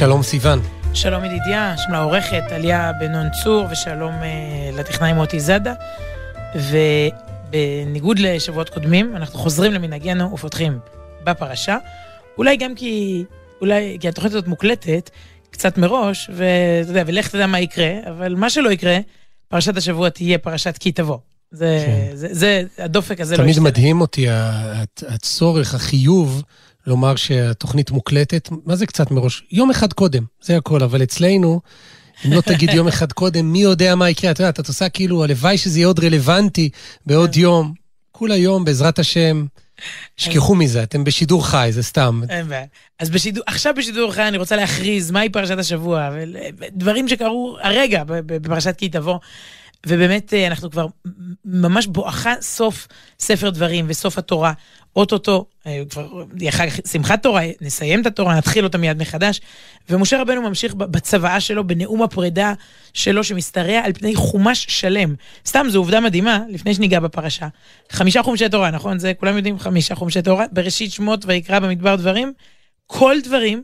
שלום סיון. שלום ידידיה, שלום לעורכת עליה בנון צור, ושלום uh, לטכנאי מוטי זאדה. ובניגוד לשבועות קודמים, אנחנו חוזרים למנהגנו ופותחים בפרשה. אולי גם כי, אולי, כי התוכנית הזאת מוקלטת קצת מראש, ואתה יודע, ולך תדע מה יקרה, אבל מה שלא יקרה, פרשת השבוע תהיה פרשת כי תבוא. זה, כן. זה, זה, הדופק הזה לא ישתנה. תמיד מדהים אותי הצורך, החיוב. לומר שהתוכנית מוקלטת, מה זה קצת מראש? יום אחד קודם, זה הכל, אבל אצלנו, אם לא תגיד יום אחד קודם, מי יודע מה יקרה? אתה יודע, אתה עושה כאילו, הלוואי שזה יהיה עוד רלוונטי בעוד יום. כולה יום, בעזרת השם. שכחו מזה, אתם בשידור חי, זה סתם. אין בעיה. אז בשידור, עכשיו בשידור חי אני רוצה להכריז מהי פרשת השבוע, דברים שקרו הרגע בפרשת כי תבוא. ובאמת אה, אנחנו כבר ממש בואכה סוף ספר דברים וסוף התורה. אוטוטו, אה, כבר חג שמחת תורה, נסיים את התורה, נתחיל אותה מיד מחדש. ומשה רבנו ממשיך בצוואה שלו, בנאום הפרידה שלו, שמשתרע על פני חומש שלם. סתם, זו עובדה מדהימה, לפני שניגע בפרשה. חמישה חומשי תורה, נכון? זה כולם יודעים, חמישה חומשי תורה. בראשית שמות ויקרא במדבר דברים. כל דברים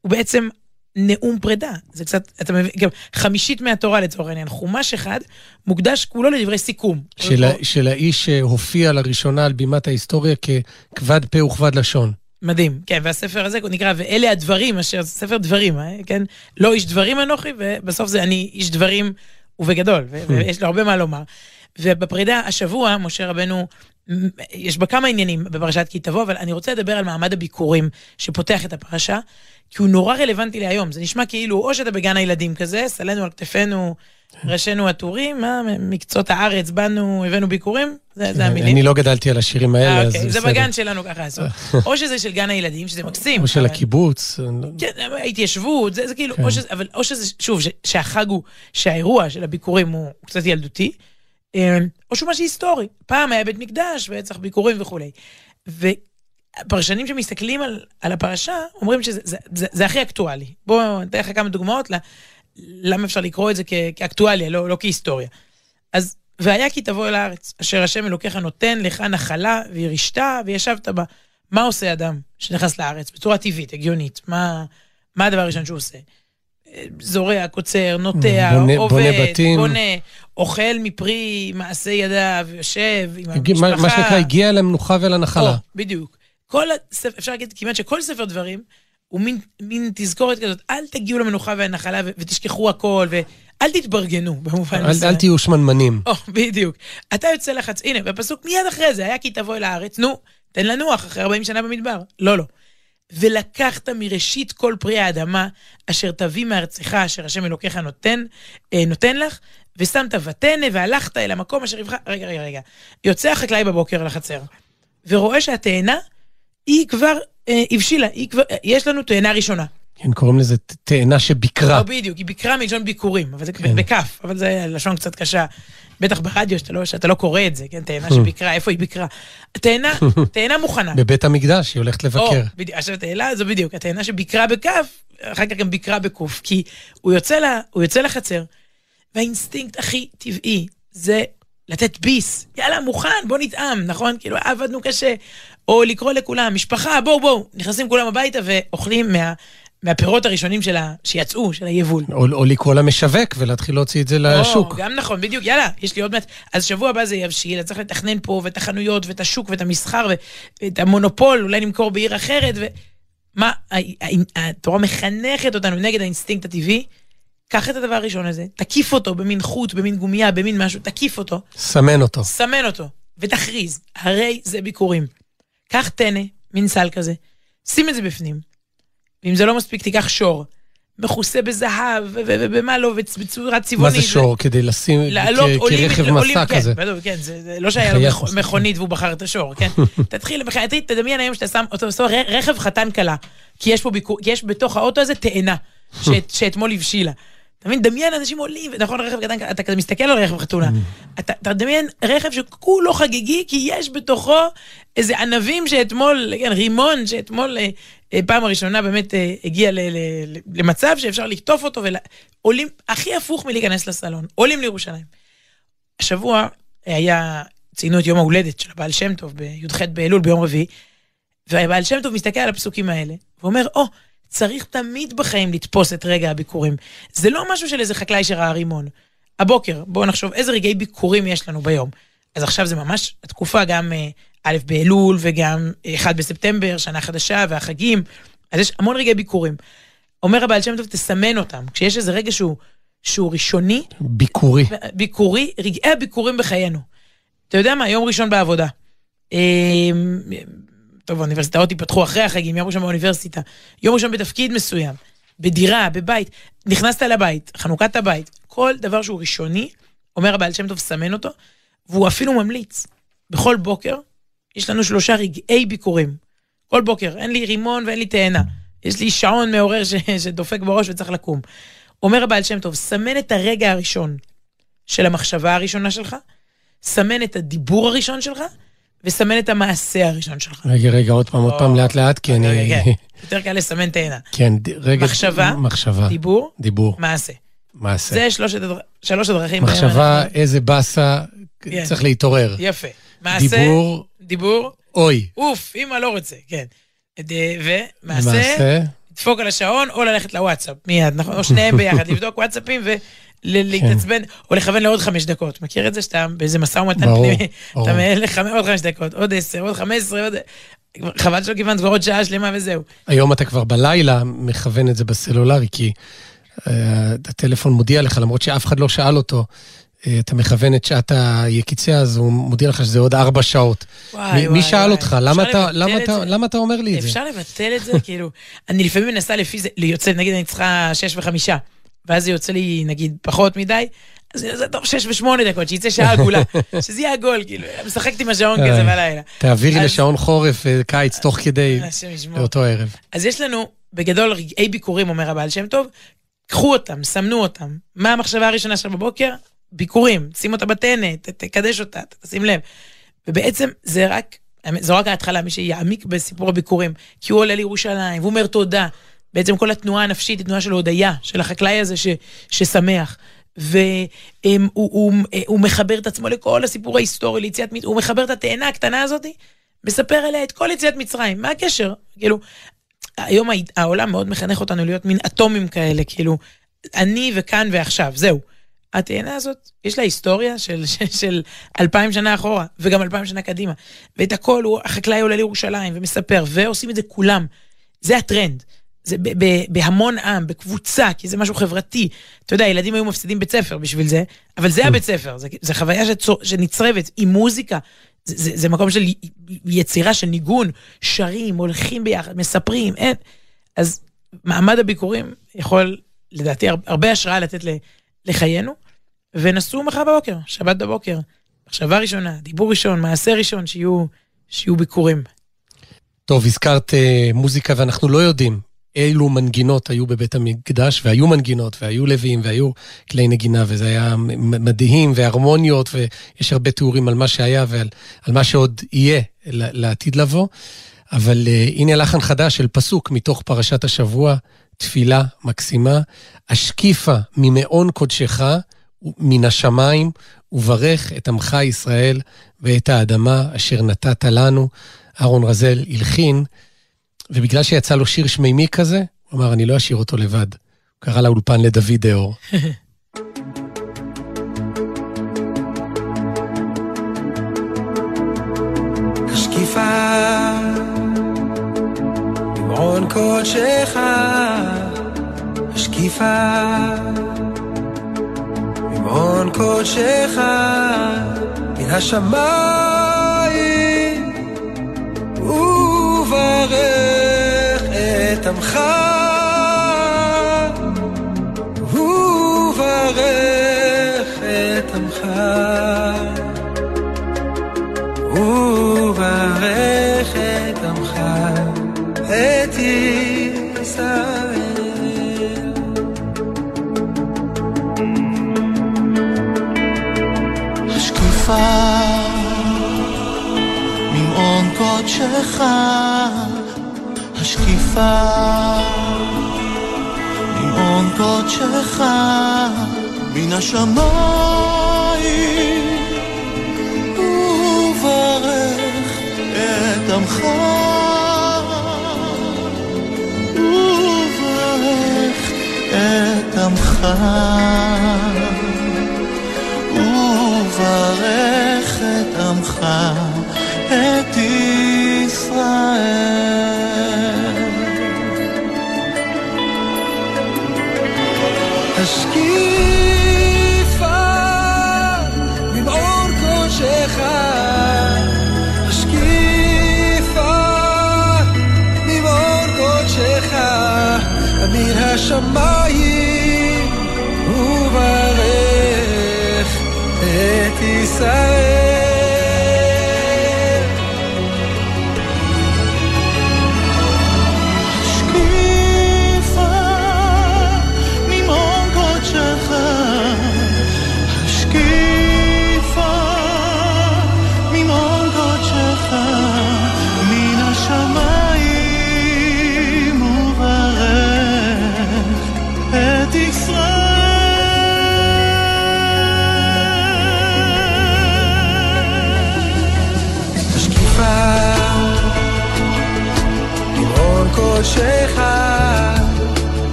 הוא בעצם נאום פרידה. זה קצת, אתה מבין, גם חמישית מהתורה לצורך העניין, חומש אחד מוקדש כולו לדברי סיכום. של, ה, של האיש שהופיע לראשונה על בימת ההיסטוריה ככבד פה וכבד לשון. מדהים, כן, והספר הזה נקרא, ואלה הדברים אשר, ספר דברים, אה, כן? לא איש דברים אנוכי, ובסוף זה אני איש דברים ובגדול, ויש לו הרבה מה לומר. ובפרידה השבוע, משה רבנו, יש בה כמה עניינים בפרשת כי תבוא, אבל אני רוצה לדבר על מעמד הביקורים שפותח את הפרשה. כי הוא נורא רלוונטי להיום. זה נשמע כאילו, או שאתה בגן הילדים כזה, סלנו על כתפינו, ראשינו עטורים, מה, מקצות הארץ, באנו, הבאנו ביקורים, זה, זה המילים. אני לא גדלתי על השירים האלה, אז אוקיי, זה בגן שלנו ככה לעשות. או שזה של גן הילדים, שזה מקסים. או של הקיבוץ. לא- כן, ההתיישבות, זה, זה כאילו, כן. או שזה, אבל או שזה, שוב, שהחג הוא, שהאירוע של הביקורים הוא קצת ילדותי, אה, או שהוא משהו היסטורי. פעם היה בית מקדש, וצריך ביקורים וכולי. פרשנים שמסתכלים על, על הפרשה, אומרים שזה זה, זה, זה הכי אקטואלי. בואו ניתן לך כמה דוגמאות למה אפשר לקרוא את זה כ, כאקטואליה, לא, לא כהיסטוריה. אז, והיה כי תבוא אל הארץ, אשר השם אלוקיך נותן לך נחלה וירשת וישבת בה. מה עושה אדם שנכנס לארץ בצורה טבעית, הגיונית? מה, מה הדבר הראשון שהוא עושה? זורע, קוצר, נוטע, בונה, עובד, בונה, בתים. בונה, אוכל מפרי מעשה ידיו, יושב עם המשפחה. מה שנקרא, הגיע למנוחה ולנחלה. או, בדיוק. כל הספר, אפשר להגיד כמעט שכל ספר דברים הוא מין, מין תזכורת כזאת, אל תגיעו למנוחה והנחלה ו- ותשכחו הכל, ואל תתברגנו במובן הזה. אל, אל תהיו שמנמנים. או, בדיוק. אתה יוצא לחץ, הנה, בפסוק מיד אחרי זה, היה כי תבוא אל הארץ, נו, תן לנוח אחרי 40 שנה במדבר. לא, לא. ולקחת מראשית כל פרי האדמה, אשר תביא מארצך, אשר השם אלוקיך נותן, אה, נותן לך, ושמת ותנא, והלכת אל המקום אשר יבחר... רגע, רגע, רגע. יוצא החקלאי בבוקר לחצר, ורואה שהתאנה היא כבר אה, הבשילה, היא כבר, יש לנו תאנה ראשונה. כן, קוראים לזה תאנה שביקרה. לא, בדיוק, היא ביקרה מלשון ביקורים, אבל זה כן. בכף, אבל זה לשון קצת קשה. בטח ברדיו, שאתה לא, שאתה לא קורא את זה, כן? תאנה שביקרה, איפה היא ביקרה? תאנה, תאנה מוכנה. בבית המקדש, היא הולכת לבקר. או, בדיוק, עכשיו תאנה זו בדיוק, התאנה שביקרה בכף, אחר כך גם ביקרה בקוף, כי הוא יוצא, לה, הוא יוצא לחצר, והאינסטינקט הכי טבעי זה לתת ביס, יאללה, מוכן, בוא נטעם, נכון? כאילו, עבדנו קשה. או לקרוא לכולם, משפחה, בואו, בואו, נכנסים כולם הביתה ואוכלים מה, מהפירות הראשונים של ה... שיצאו, של היבול. או, או לקרוא למשווק ולהתחיל להוציא את זה לשוק. או, גם נכון, בדיוק, יאללה, יש לי עוד מעט. אז שבוע הבא זה יבשיל, אז צריך לתכנן פה, ואת החנויות, ואת השוק, ואת המסחר, ואת המונופול, אולי נמכור בעיר אחרת, ו... מה, התורה מחנכת אותנו נגד האינסטינקט הטבעי. קח את הדבר הראשון הזה, תקיף אותו במין חוט, במין גומייה, במין משהו, תקיף אותו. סמן אותו. סמן אותו, ותכריז, הרי זה ביכורים. קח טנא, מין סל כזה, שים את זה בפנים. ואם זה לא מספיק, תיקח שור. מכוסה בזהב, ובמה לא, בצורה צבעונית. מה זה שור? כדי לשים כרכב מסע כזה. כן, בדיוק, כן, זה לא שהיה לו מכונית והוא בחר את השור, כן? תתחיל, תדמיין היום שאתה שם אותו רכב חתן כלה, כי יש בתוך האוטו הזה תאנה, שאתמול הבשילה. אתה מבין? דמיין אנשים עולים, נכון, רכב קטן, אתה כזה מסתכל על רכב חתונה. אתה, אתה דמיין רכב שכולו חגיגי, כי יש בתוכו איזה ענבים שאתמול, כן, רימון שאתמול אה, אה, פעם הראשונה באמת אה, הגיע ל, ל, ל, למצב שאפשר לקטוף אותו, ועולים, הכי הפוך מלהיכנס לסלון, עולים לירושלים. השבוע היה, ציינו את יום ההולדת של הבעל שם טוב בי"ח באלול ביום רביעי, והבעל שם טוב מסתכל על הפסוקים האלה, ואומר, או, oh, צריך תמיד בחיים לתפוס את רגע הביקורים. זה לא משהו של איזה חקלאי שראה רימון. הבוקר, בואו נחשוב איזה רגעי ביקורים יש לנו ביום. אז עכשיו זה ממש התקופה גם אה, א' באלול וגם 1 בספטמבר, שנה חדשה והחגים, אז יש המון רגעי ביקורים. אומר הבעל שם טוב, תסמן אותם. כשיש איזה רגע שהוא, שהוא ראשוני... ביקורי. ביקורי, רגעי הביקורים בחיינו. אתה יודע מה, יום ראשון בעבודה. טוב, האוניברסיטאות ייפתחו אחרי החגים, יום ראשון באוניברסיטה. יום ראשון בתפקיד מסוים, בדירה, בבית. נכנסת לבית, חנוכת הבית, כל דבר שהוא ראשוני, אומר הבעל שם טוב, סמן אותו, והוא אפילו ממליץ. בכל בוקר יש לנו שלושה רגעי ביקורים. כל בוקר, אין לי רימון ואין לי תאנה. יש לי שעון מעורר ש... שדופק בראש וצריך לקום. אומר הבעל שם טוב, סמן את הרגע הראשון של המחשבה הראשונה שלך, סמן את הדיבור הראשון שלך, וסמן את המעשה הראשון שלך. רגע, רגע, עוד פעם, עוד פעם, לאט לאט, כי אני... כן, יותר קל לסמן תאנה. כן, רגע. מחשבה, מחשבה, דיבור, דיבור, מעשה. מעשה. זה שלושת הדר- שלוש הדרכים. מחשבה, אנחנו- איזה באסה, כן. צריך להתעורר. יפה. מעשה, דיבור, דיבור, אוי. אוף, אמא לא רוצה, כן. ומעשה, מעשה, לדפוק על השעון או ללכת לוואטסאפ, מיד, נכון? או שניהם ביחד, לבדוק וואטסאפים ולהתעצבן, או לכוון לעוד חמש דקות. מכיר את זה שאתה באיזה משא ומתן פנימי. אתה מנהל לך עוד חמש דקות, עוד עשר, עוד חמש עשרה, עוד... חבל שלא כיוונת כבר עוד שעה שלמה וזהו. היום אתה כבר בלילה מכוון את זה בסלולרי, כי uh, הטלפון מודיע לך, למרות שאף אחד לא שאל אותו, uh, אתה מכוון את שעת היקיצה, אז הוא מודיע לך שזה עוד ארבע שעות. וואי, מי, וואי, מי שאל וואי. אותך? למה אתה, למה, את אתה? למה אתה אומר לי את זה? אפשר לבטל את זה? כאילו, אני לפעמים מנסה לפי זה, יוצא, נגיד אני צריכה שש וחמישה, ואז זה יוצא לי, נגיד, פחות מדי, אז זה טוב, שש ושמונה דקות, שיצא שעה עגולה, שזה יהיה עגול, כאילו, משחקת עם השעון כזה. בלילה. תעבירי לשעון חורף וקיץ תוך כדי. באותו ערב. אז יש לנו, בגדול, רגעי ביקורים, אומר הבעל שם טוב, קחו אותם, סמנו אותם. מה המחשבה הראשונה שלך בבוקר? ביקורים, שים אותה בטנא, ת- תקדש אותה, תשים לב. ובעצם זה רק, זו רק ההתחלה, מי שיעמיק בסיפור הביקורים, כי הוא עולה לירושלים, והוא אומר תודה. בעצם כל התנועה הנפשית היא תנועה של הודיה, של החקלאי הזה ש, ששמח. והוא הוא, הוא, מחבר את עצמו לכל הסיפור ההיסטורי ליציאת מצרים, הוא מחבר את התאנה הקטנה הזאת, מספר עליה את כל יציאת מצרים. מה הקשר? כאילו, היום הע- העולם מאוד מחנך אותנו להיות מין אטומים כאלה, כאילו, אני וכאן ועכשיו, זהו. התאנה הזאת, יש לה היסטוריה של, של, של אלפיים שנה אחורה, וגם אלפיים שנה קדימה. ואת הכל, הוא, החקלאי עולה לירושלים ומספר, ועושים את זה כולם. זה הטרנד. זה ב- ב- בהמון עם, בקבוצה, כי זה משהו חברתי. אתה יודע, ילדים היו מפסידים בית ספר בשביל זה, אבל זה הבית ספר, זה חוויה שצור, שנצרבת עם מוזיקה. זה, זה, זה מקום של יצירה, של ניגון, שרים, הולכים ביחד, מספרים, אין. אז מעמד הביקורים יכול, לדעתי, הר- הרבה השראה לתת לחיינו, ונסעו מחר בבוקר, שבת בבוקר. מחשבה ראשונה, דיבור ראשון, מעשה ראשון, שיהיו, שיהיו ביקורים. טוב, הזכרת uh, מוזיקה ואנחנו לא יודעים אילו מנגינות היו בבית המקדש, והיו מנגינות, והיו לוויים, והיו כלי נגינה, וזה היה מדהים, והרמוניות, ויש הרבה תיאורים על מה שהיה ועל על מה שעוד יהיה לעתיד לבוא. אבל uh, הנה לחן חדש של פסוק מתוך פרשת השבוע, תפילה מקסימה, השקיפה ממעון קודשך, מן השמיים, וברך את עמך ישראל ואת האדמה אשר נתת לנו. אהרון רזל הלחין, ובגלל שיצא לו שיר שמימי כזה, הוא אמר, אני לא אשאיר אותו לבד. הוא קרא לאולפן לדוד. השקיפה ממעון קודשך, השקיפה ממעון קודשך, מן השמיים, וברך את עמך, וברך את עמך. וברך את עמך, את ישראל. השקיפה ממעון קודשך, השקיפה ממעון קודשך, מן השמיים, וברך את עמך, וברך את עמך, את ישראל.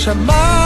מן השמיים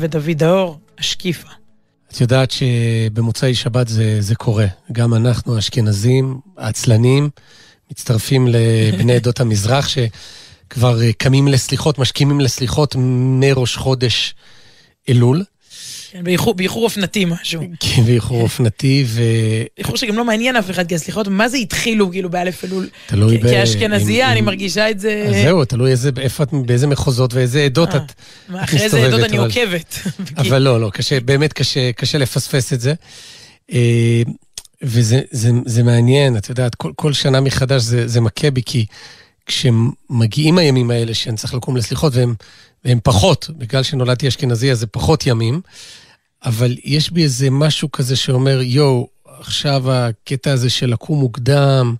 ודוד האור, השקיפה. את יודעת שבמוצאי שבת זה, זה קורה. גם אנחנו, האשכנזים, העצלנים, מצטרפים לבני עדות המזרח, שכבר קמים לסליחות, משכימים לסליחות מראש חודש אלול. כן, באיחור- אופנתי משהו. כן, באיחור אופנתי, ו... איחור שגם לא מעניין אף אחד, כי הסליחות, מה זה התחילו כאילו באלף אלול? תלוי ב- כאשכנזייה, אני מרגישה את זה... אז זהו, תלוי איזה, איפה את, באיזה מחוזות ואיזה עדות אה, את, את אחרי איזה מסתובבת. עדות אני עוקבת. אבל לא, לא, קשה, באמת קשה, קשה לפספס את זה. אה, וזה זה, זה מעניין, את יודעת, כל, שנה מחדש זה מכה בי, כי כשמגיעים הימים האלה שאני צריך לקום לסליחות, והם, והם פחות, בגלל שנולדתי אשכנזי, אז זה פחות ימים, אבל יש בי איזה משהו כזה שאומר, יואו, עכשיו הקטע הזה של לקום מוקדם,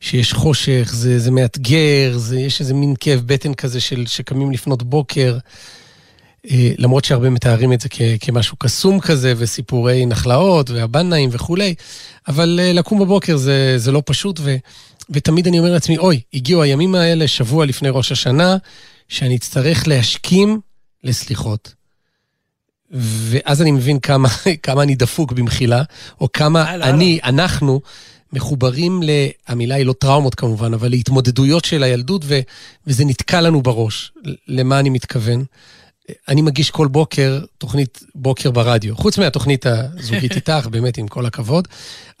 שיש חושך, זה, זה מאתגר, זה, יש איזה מין כאב בטן כזה של שקמים לפנות בוקר. אה, למרות שהרבה מתארים את זה כ- כמשהו קסום כזה, וסיפורי נחלאות והבנאים וכולי, אבל אה, לקום בבוקר זה, זה לא פשוט, ו, ותמיד אני אומר לעצמי, אוי, הגיעו הימים האלה, שבוע לפני ראש השנה, שאני אצטרך להשכים לסליחות. ואז אני מבין כמה, כמה אני דפוק במחילה, או כמה הלאה, אני, אנחנו, מחוברים ל... המילה היא לא טראומות כמובן, אבל להתמודדויות של הילדות, ו, וזה נתקע לנו בראש. למה אני מתכוון? אני מגיש כל בוקר תוכנית בוקר ברדיו, חוץ מהתוכנית הזוגית איתך, באמת, עם כל הכבוד,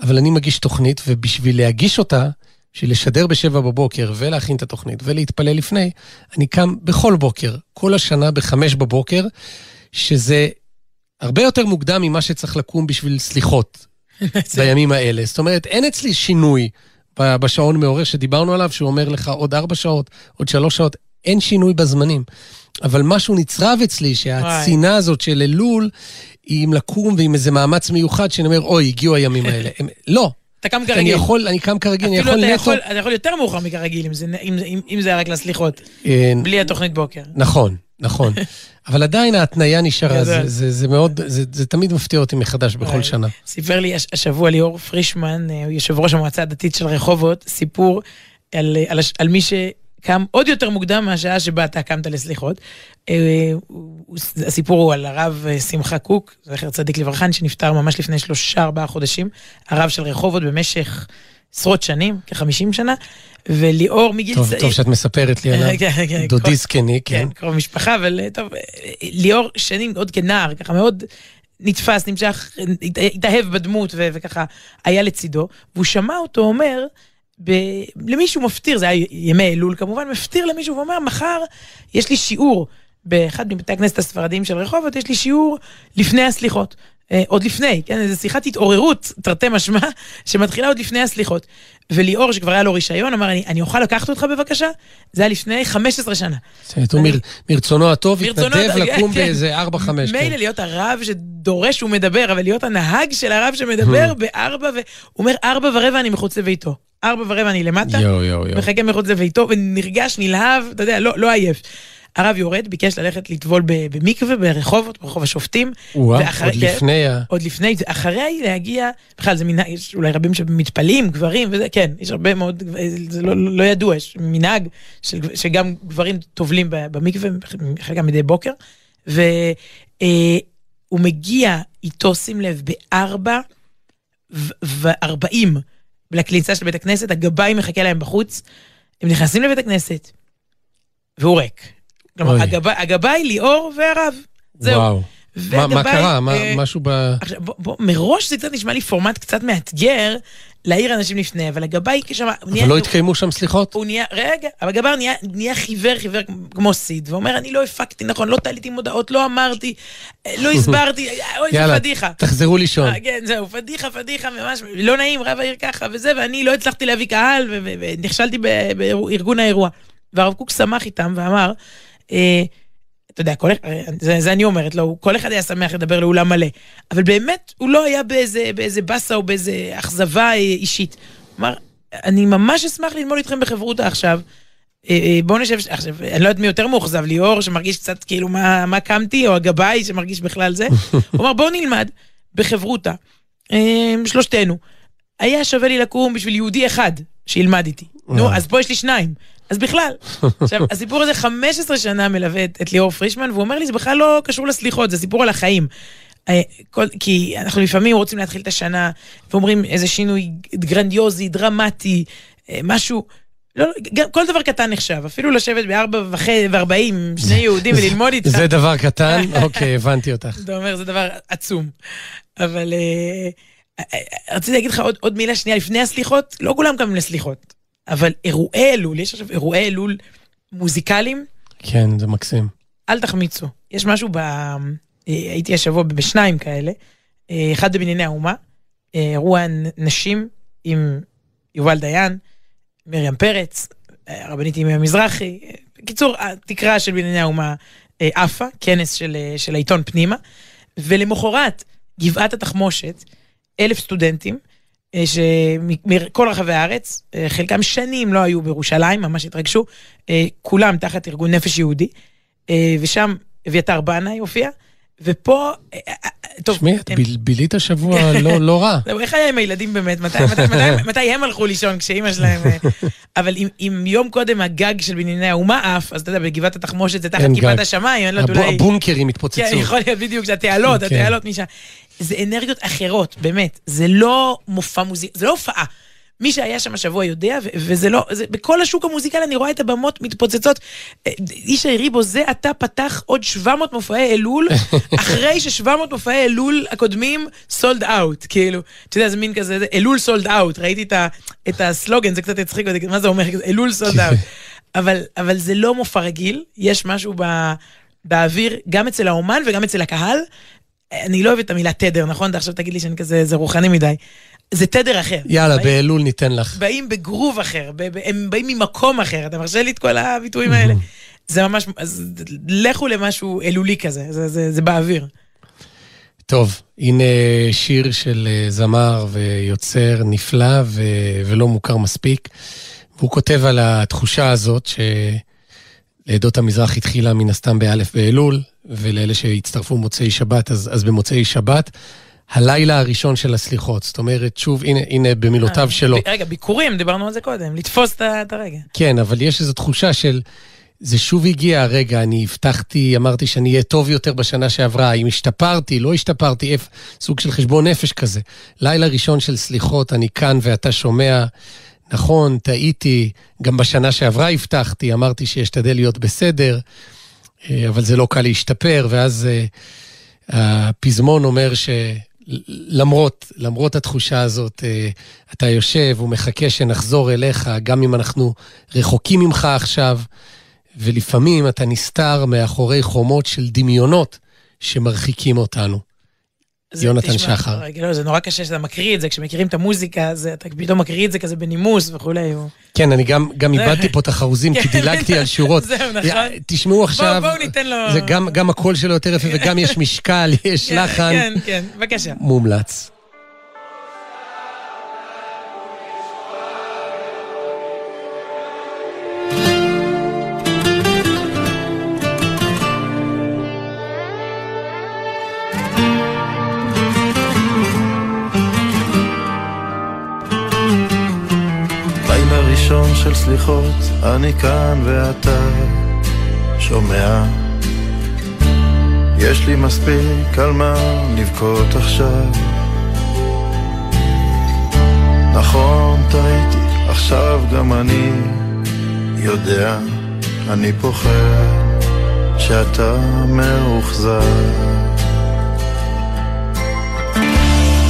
אבל אני מגיש תוכנית, ובשביל להגיש אותה, בשביל לשדר בשבע בבוקר ולהכין את התוכנית ולהתפלל לפני, אני קם בכל בוקר, כל השנה בחמש בבוקר, שזה הרבה יותר מוקדם ממה שצריך לקום בשביל סליחות בימים האלה. זאת אומרת, אין אצלי שינוי בשעון מעורר שדיברנו עליו, שהוא אומר לך עוד ארבע שעות, עוד שלוש שעות, אין שינוי בזמנים. אבל משהו נצרב אצלי, שהצינה הזאת של אלול, היא עם לקום ועם איזה מאמץ מיוחד, שאני אומר, אוי, הגיעו הימים האלה. הם, לא, אתה קם אני כרגיל. יכול, אני קם כרגיל, אני אפילו יכול נטו... יכול, אתה יכול יותר מאוחר מכרגיל, אם זה- אם- אם- אם זה היה רק לסליחות. בלי התוכנית בוקר. נכון, נכון. אבל עדיין ההתניה נשארה, זה. זה, זה מאוד, זה, זה תמיד מפתיע אותי מחדש בכל. שנה. סיפר לי הש- השבוע ליאור פרישמן, אה, יושב ראש המועצה הדתית של רחובות, סיפור על, על, הש- על מי שקם עוד יותר מוקדם מהשעה שבה אתה קמת לסליחות. אה, הסיפור הוא על הרב אה, שמחה קוק, זכר צדיק לברכה, שנפטר ממש לפני שלושה ארבעה חודשים, הרב של רחובות במשך עשרות שנים, כחמישים שנה, וליאור מגיל טוב, צעיר... טוב שאת מספרת לי עליו. כן, כן, דודי זקני, כן. כן, קרוב משפחה, אבל אה, טוב, ליאור שנים עוד כנער, ככה מאוד נתפס, נמשך, הת- התאהב בדמות ו- וככה היה לצידו, והוא שמע אותו אומר, ב... למישהו מפטיר, זה היה ימי אלול כמובן, מפטיר למישהו ואומר, מחר יש לי שיעור באחד מבתי הכנסת הספרדיים של רחובות, יש לי שיעור לפני הסליחות. אה, עוד לפני, כן, איזו שיחת התעוררות, תרתי משמע, שמתחילה עוד לפני הסליחות. וליאור, שכבר היה לו רישיון, אמר, אני, אני אוכל לקחת אותך בבקשה? זה היה לפני 15 שנה. זאת אומרת, הוא מר- מרצונו הטוב התנדב לקום כן. באיזה ארבע, חמש. מילא כן. להיות הרב שדורש ומדבר, אבל להיות הנהג של הרב שמדבר בארבע ו... הוא אומר, ארבע ורבע אני מחוץ לביתו. ארבע ורבע אני למטה, יואו, יואו, יואו. מחכה מחוץ לביתו, ונרגש, נלהב, אתה יודע, לא, לא עייף. הרב יורד, ביקש ללכת לטבול במקווה ברחובות, ברחוב השופטים. וואה, ואחרי- עוד כן. לפני ה... עוד לפני היא להגיע, בכלל זה מנהג, יש אולי רבים שמתפלאים, גברים וזה, כן, יש הרבה מאוד, זה לא, לא ידוע, יש מנהג של, שגם גברים טובלים במקווה, חלקם מדי בוקר, והוא מגיע איתו, שים לב, בארבע ו- וארבעים לכניסה של בית הכנסת, הגבאי מחכה להם בחוץ, הם נכנסים לבית הכנסת, והוא ריק. כלומר. הגבאי, הגבאי, ליאור והרב. זהו. וואו. מה- מה והגבאי, קרה? מה- אה, משהו ב... עכשיו, בוא, בוא, מראש זה קצת נשמע לי פורמט קצת מאתגר להעיר אנשים לפני, אבל הגבאי כשמה, הוא נהיה, אבל לא התקיימו שם סליחות? הוא נהיה, רגע, אבל הגבאי נהיה, נהיה חיוור, חיוור כמו סיד, ואומר, אני לא הפקתי נכון, לא תליתי מודעות, לא אמרתי, לא הסברתי, אוי, זה פדיחה. תחזרו לישון. אה, כן, זהו, פדיחה, פדיחה, ממש, לא נעים, רב העיר ככה וזה, ואני לא הצלחתי להביא קהל, ונכשלתי בארגון האירוע. והרב קוק שמח איתם ואמר, אה, אתה יודע, כל, אחד- זה, זה אני אומרת לו, כל אחד היה שמח לדבר לאולם מלא, אבל באמת, הוא לא היה באיזה, באיזה באסה או באיזה אכזבה אה, אישית. אמר, אני ממש אשמח ללמוד איתכם בחברותא עכשיו. אה, אה, בואו נשב, עכשיו, אני לא יודעת מי יותר מאוכזב, ליאור שמרגיש קצת כאילו מה, מה קמתי, או הגבאי שמרגיש בכלל זה. הוא אמר, בואו נלמד בחברותא, אה, שלושתנו. היה שווה לי לקום בשביל יהודי אחד שילמד איתי. נו. אז פה יש לי שניים. אז בכלל. עכשיו, הסיפור הזה 15 שנה מלווה את, את ליאור פרישמן, והוא אומר לי, זה בכלל לא קשור לסליחות, זה סיפור על החיים. אה, כל, כי אנחנו לפעמים רוצים להתחיל את השנה, ואומרים איזה שינוי גרנדיוזי, דרמטי, אה, משהו... לא, לא, גם, כל דבר קטן נחשב, אפילו לשבת בארבע וארבעים שני יהודים וללמוד איתך. זה דבר קטן? אוקיי, הבנתי אותך. אתה אומר, זה דבר עצום. אבל אה, רציתי להגיד לך עוד, עוד מילה שנייה לפני הסליחות, לא כולם קמים לסליחות, אבל אירועי אלול, יש עכשיו אירועי אלול מוזיקליים, כן, זה מקסים. אל תחמיצו. יש משהו ב... אה, הייתי השבוע בשניים כאלה, אה, אחד בבנייני האומה, אה, אירוע נשים עם יובל דיין, מרים פרץ, הרבנית ימי מזרחי. אה, בקיצור, התקרה של בנייני האומה עפה, כנס של, של העיתון פנימה, ולמחרת, גבעת התחמושת, אלף סטודנטים, שמכל רחבי הארץ, אה, חלקם שנים לא היו בירושלים, ממש התרגשו, אה, כולם תחת ארגון נפש יהודי, אה, ושם אביתר בנאי הופיע, ופה, אה, אה, אה, טוב, תשמעי, את ביל- בילית השבוע לא לא רע. איך היה עם הילדים באמת? מתי, הם הלכו לישון כשאימא שלהם... אה, אבל אם, יום קודם הגג של בנייני האומה עף, אז אתה יודע, בגבעת התחמושת זה תחת כיפת. השמיים, אני לא יודעת, אולי... הבונקרים התפוצצו. כן, יכול להיות בדיוק, זה התעלות, כן. התעלות משם. זה אנרגיות אחרות, באמת. זה לא מופע מוזיקה, זה לא הופעה. מי שהיה שם השבוע יודע, ו- וזה לא, זה, בכל השוק המוזיקלי אני רואה את הבמות מתפוצצות. אה, איש היריבו זה עתה פתח עוד 700 מופעי אלול, אחרי ש-700 מופעי אלול הקודמים סולד אאוט, כאילו, אתה יודע, זה מין כזה, זה אלול סולד אאוט, ראיתי את, ה, את הסלוגן, זה קצת הצחיק אותי, מה זה אומר, אלול סולד אאוט. אבל, אבל זה לא מופע רגיל, יש משהו ב, באוויר, גם אצל האומן וגם אצל הקהל. אני לא אוהבת את המילה תדר, נכון? אתה עכשיו תגיד לי שאני כזה, זה רוחני מדי. זה תדר אחר. יאללה, באים- באלול ניתן לך. באים בגרוב אחר, ב- ב- הם באים ממקום אחר, אתה מרשה לי את כל הביטויים האלה? זה ממש, אז לכו למשהו אלולי כזה, זה, זה, זה באוויר. טוב, הנה שיר של אה, זמר ויוצר נפלא ו... ולא מוכר מספיק. והוא כותב על התחושה הזאת שלעדות המזרח התחילה מן הסתם באלף באלול, ולאלה שהצטרפו מוצאי שבת, אז, אז במוצאי שבת, הלילה הראשון של הסליחות. זאת אומרת, שוב, הנה, הנה במילותיו שלו. ב- רגע, ביקורים, דיברנו על זה קודם, לתפוס את הרגע. כן, אבל יש איזו תחושה של... זה שוב הגיע הרגע, אני הבטחתי, אמרתי שאני אהיה טוב יותר בשנה שעברה, אם השתפרתי, לא השתפרתי, איפ, סוג של חשבון נפש כזה. לילה ראשון של סליחות, אני כאן ואתה שומע, נכון, טעיתי, גם בשנה שעברה הבטחתי, אמרתי שאשתדל להיות בסדר, אה, אבל זה לא קל להשתפר, ואז אה, הפזמון אומר שלמרות, למרות התחושה הזאת, אה, אתה יושב ומחכה שנחזור אליך, גם אם אנחנו רחוקים ממך עכשיו, ולפעמים אתה נסתר מאחורי חומות של דמיונות שמרחיקים אותנו. זה- יונתן תשמע, שחר. רגע, לא, זה נורא קשה שאתה מקריא את זה, כשמכירים את המוזיקה, אז אתה פתאום מקריא את זה כזה בנימוס וכולי. כן, אני גם, גם איבדתי פה את החרוזים, כי כן, דילגתי על שורות. זהו, נכון. תשמעו עכשיו, בואו ניתן לו... זה גם, גם הקול שלו יותר יפה וגם יש משקל, יש כן, לחן. כן, כן, בבקשה. מומלץ. ראשון של סליחות, אני כאן ואתה שומע. יש לי מספיק על מה לבכות עכשיו. נכון, טעיתי, עכשיו גם אני יודע, אני פוחד שאתה מאוכזב.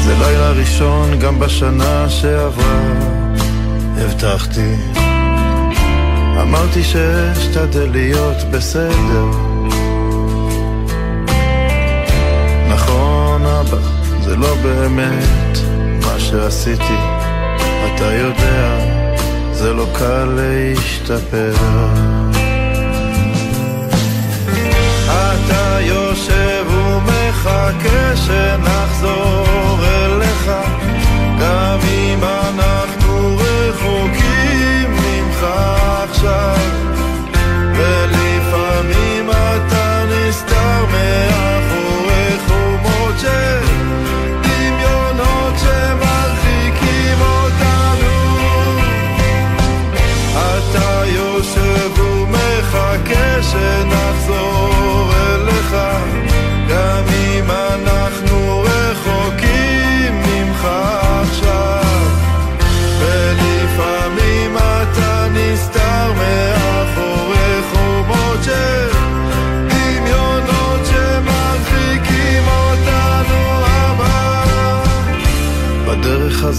זה לילה ראשון גם בשנה שעברה. הבטחתי, אמרתי שאשתדל להיות בסדר. נכון אבא, זה לא באמת מה שעשיתי, אתה יודע, זה לא קל להשתפר.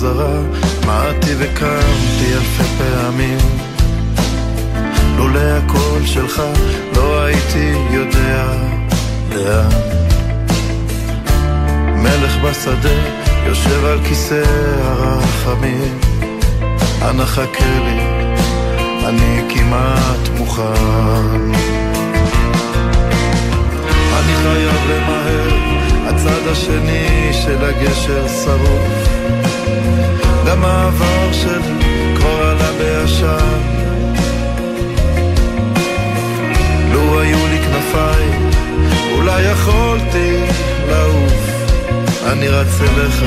חזרה מעטתי וקמתי אלפי פעמים. לולא הקול שלך לא הייתי יודע לאן. מלך בשדה יושב על כיסא הרחמים. אנא חכה לי, אני כמעט מוכן. אני חייב למהר, הצד השני של הגשר שרוף גם העבר שלי כבר עלה בעשן. לו היו לי כנפיים, אולי יכולתי לעוף. אני רץ אליך,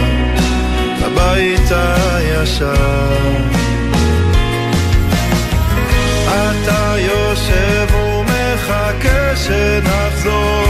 לבית הישן. אתה יושב ומחכה שנחזור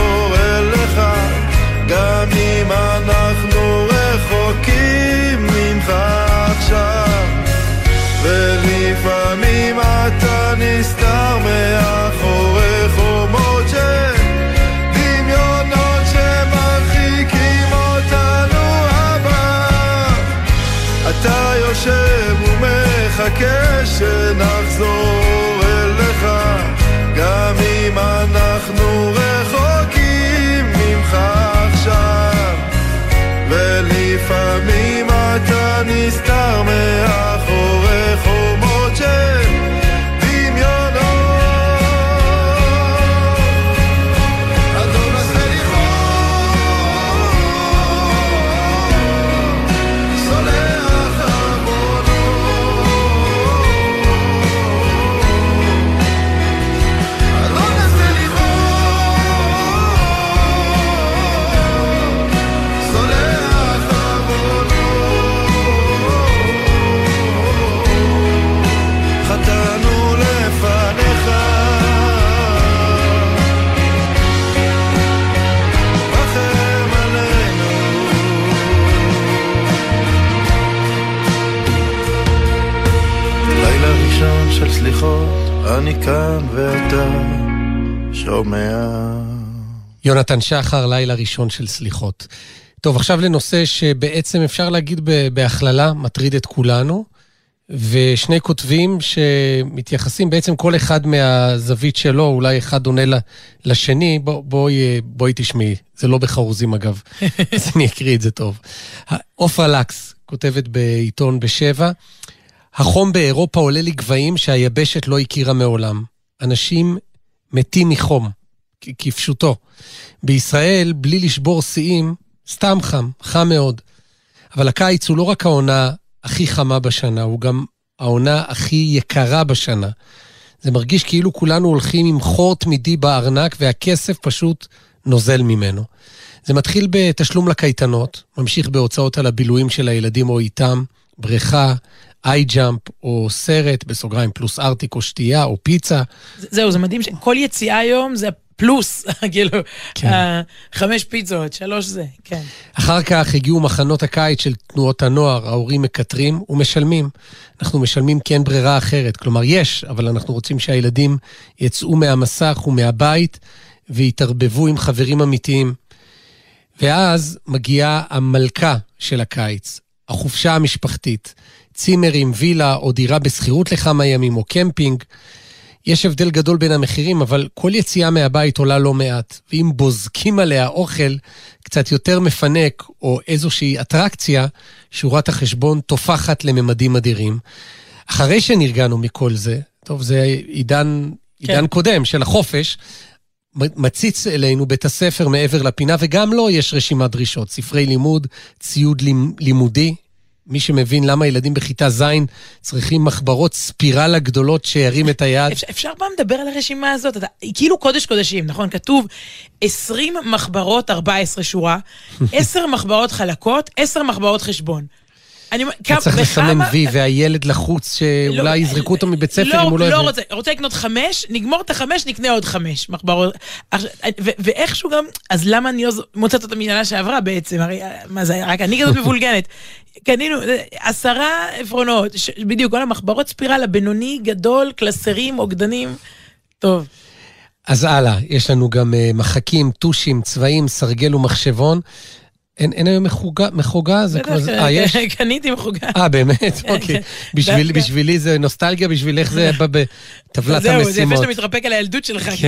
אני כאן ואתה שומע. יונתן שחר, לילה ראשון של סליחות. טוב, עכשיו לנושא שבעצם אפשר להגיד בהכללה, מטריד את כולנו, ושני כותבים שמתייחסים בעצם כל אחד מהזווית שלו, אולי אחד עונה לשני, בוא, בואי תשמעי, זה לא בחרוזים אגב, אז אני אקריא את זה טוב. עופרה לקס כותבת בעיתון בשבע, החום באירופה עולה לגבהים שהיבשת לא הכירה מעולם. אנשים מתים מחום, כפשוטו. בישראל, בלי לשבור שיאים, סתם חם, חם מאוד. אבל הקיץ הוא לא רק העונה הכי חמה בשנה, הוא גם העונה הכי יקרה בשנה. זה מרגיש כאילו כולנו הולכים עם חור תמידי בארנק והכסף פשוט נוזל ממנו. זה מתחיל בתשלום לקייטנות, ממשיך בהוצאות על הבילויים של הילדים או איתם, בריכה, איי-ג'אמפ או סרט, בסוגריים פלוס ארטיק או שתייה או פיצה. זה- זהו, זה מדהים שכל יציאה היום זה פלוס, כאילו, כן. חמש פיצות, שלוש זה, כן. אחר כך הגיעו מחנות הקיץ של תנועות הנוער, ההורים מקטרים ומשלמים. אנחנו משלמים כי אין ברירה אחרת. כלומר, יש, אבל אנחנו רוצים שהילדים יצאו מהמסך ומהבית ויתערבבו עם חברים אמיתיים. ואז מגיעה המלכה של הקיץ, החופשה המשפחתית. צימרים, וילה או דירה בשכירות לכמה ימים או קמפינג. יש הבדל גדול בין המחירים, אבל כל יציאה מהבית עולה לא מעט. ואם בוזקים עליה אוכל קצת יותר מפנק או איזושהי אטרקציה, שורת החשבון תופחת לממדים אדירים. אחרי שנרגענו מכל זה, טוב, זה עידן, עידן כן. קודם של החופש, מציץ אלינו בית הספר מעבר לפינה, וגם לו יש רשימת דרישות. ספרי לימוד, ציוד לימ- לימודי. מי שמבין למה ילדים בכיתה ז' צריכים מחברות ספירלה גדולות שירים את היד. אפשר, אפשר פעם לדבר על הרשימה הזאת? אתה, כאילו קודש קודשים, נכון? כתוב 20 מחברות, 14 שורה, 10 מחברות חלקות, 10 מחברות חשבון. אני אומר, אתה צריך לסמן וי, והילד לחוץ שאולי לא, יזרקו אותו מבית ספר לא, אם הוא לא לא יבין. רוצה, רוצה לקנות חמש, נגמור את החמש, נקנה עוד חמש מחברות. ואיכשהו גם, אז למה אני לא מוצאת אותה משנה שעברה בעצם? הרי, מה זה, רק אני כזאת מבולגנת. קנינו אה, עשרה עפרונות, בדיוק, כל המחברות ספירלה, בינוני, גדול, קלסרים, עוגדנים. טוב. אז הלאה, יש לנו גם אה, מחקים, טושים, צבעים, סרגל ומחשבון. אין אין היום מחוגה, מחוגה? זה כבר... בטח, אה, יש? קניתי מחוגה. אה, באמת? אוקיי. בשביל-. בשבילי זה נוסטלגיה, בשבילך זה בטבלת זהו, זה יפה המשימות. שאתה מתרפק על הילדות שלך, כי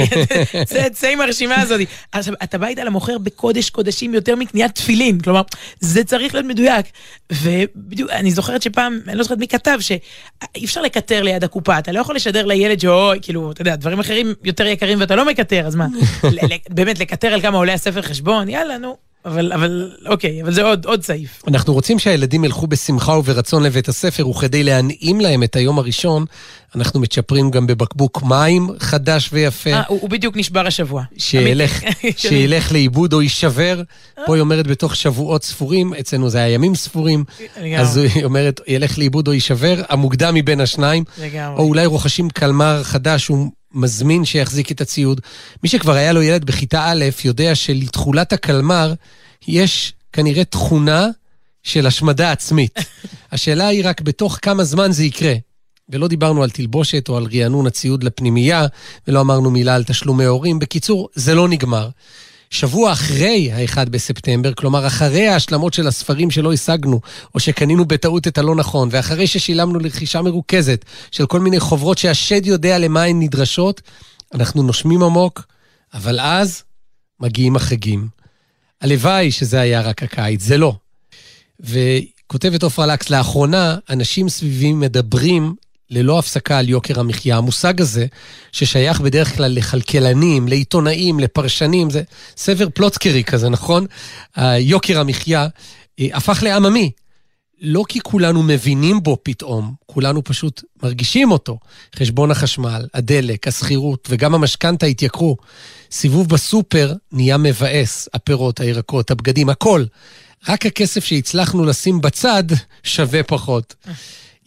זה צא עם הרשימה הזאת. עכשיו, אתה בא איתה למוכר בקודש קודשים יותר מקניית תפילין, כלומר, זה צריך להיות מדויק. ובדיוק, אני זוכרת שפעם, אני לא זוכרת מי כתב, שאי אפשר לקטר ליד הקופה, אתה לא יכול לשדר לילד שאוי, כאילו, אתה יודע, דברים אחרים יותר יקרים ואתה לא מקטר, אז מה, באמת, לקטר על כמה עולה הספר חשבון, יאללה, נו. אבל, אבל, אוקיי, אבל זה עוד, עוד סעיף. אנחנו רוצים שהילדים ילכו בשמחה וברצון לבית הספר, וכדי להנעים להם את היום הראשון, אנחנו מצ'פרים גם בבקבוק מים חדש ויפה. אה, הוא, הוא בדיוק נשבר השבוע. שילך. שילך לאיבוד או יישבר. פה היא אומרת בתוך שבועות ספורים, אצלנו זה היה ימים ספורים. אז היא אומרת, ילך לאיבוד או יישבר, המוקדם מבין השניים, לגמרי. או אולי רוכשים קלמר חדש, הוא מזמין שיחזיק את הציוד. מי שכבר היה לו ילד בכיתה א', יודע שלתכולת הקלמר יש כנראה תכונה של השמדה עצמית. השאלה היא רק בתוך כמה זמן זה יקרה. ולא דיברנו על תלבושת או על רענון הציוד לפנימייה, ולא אמרנו מילה על תשלומי הורים. בקיצור, זה לא נגמר. שבוע אחרי ה-1 בספטמבר, כלומר אחרי ההשלמות של הספרים שלא השגנו, או שקנינו בטעות את הלא נכון, ואחרי ששילמנו לרכישה מרוכזת של כל מיני חוברות שהשד יודע למה הן נדרשות, אנחנו נושמים עמוק, אבל אז מגיעים החגים. הלוואי שזה היה רק הקיץ, זה לא. וכותבת עופרה לקס, לאחרונה אנשים סביבי מדברים ללא הפסקה על יוקר המחיה. המושג הזה, ששייך בדרך כלל לכלכלנים, לעיתונאים, לפרשנים, זה סבר פלוצקרי כזה, נכון? יוקר המחיה אה, הפך לעממי. לא כי כולנו מבינים בו פתאום, כולנו פשוט מרגישים אותו. חשבון החשמל, הדלק, השכירות וגם המשכנתה התייקרו. סיבוב בסופר נהיה מבאס, הפירות, הירקות, הבגדים, הכל. רק הכסף שהצלחנו לשים בצד שווה פחות.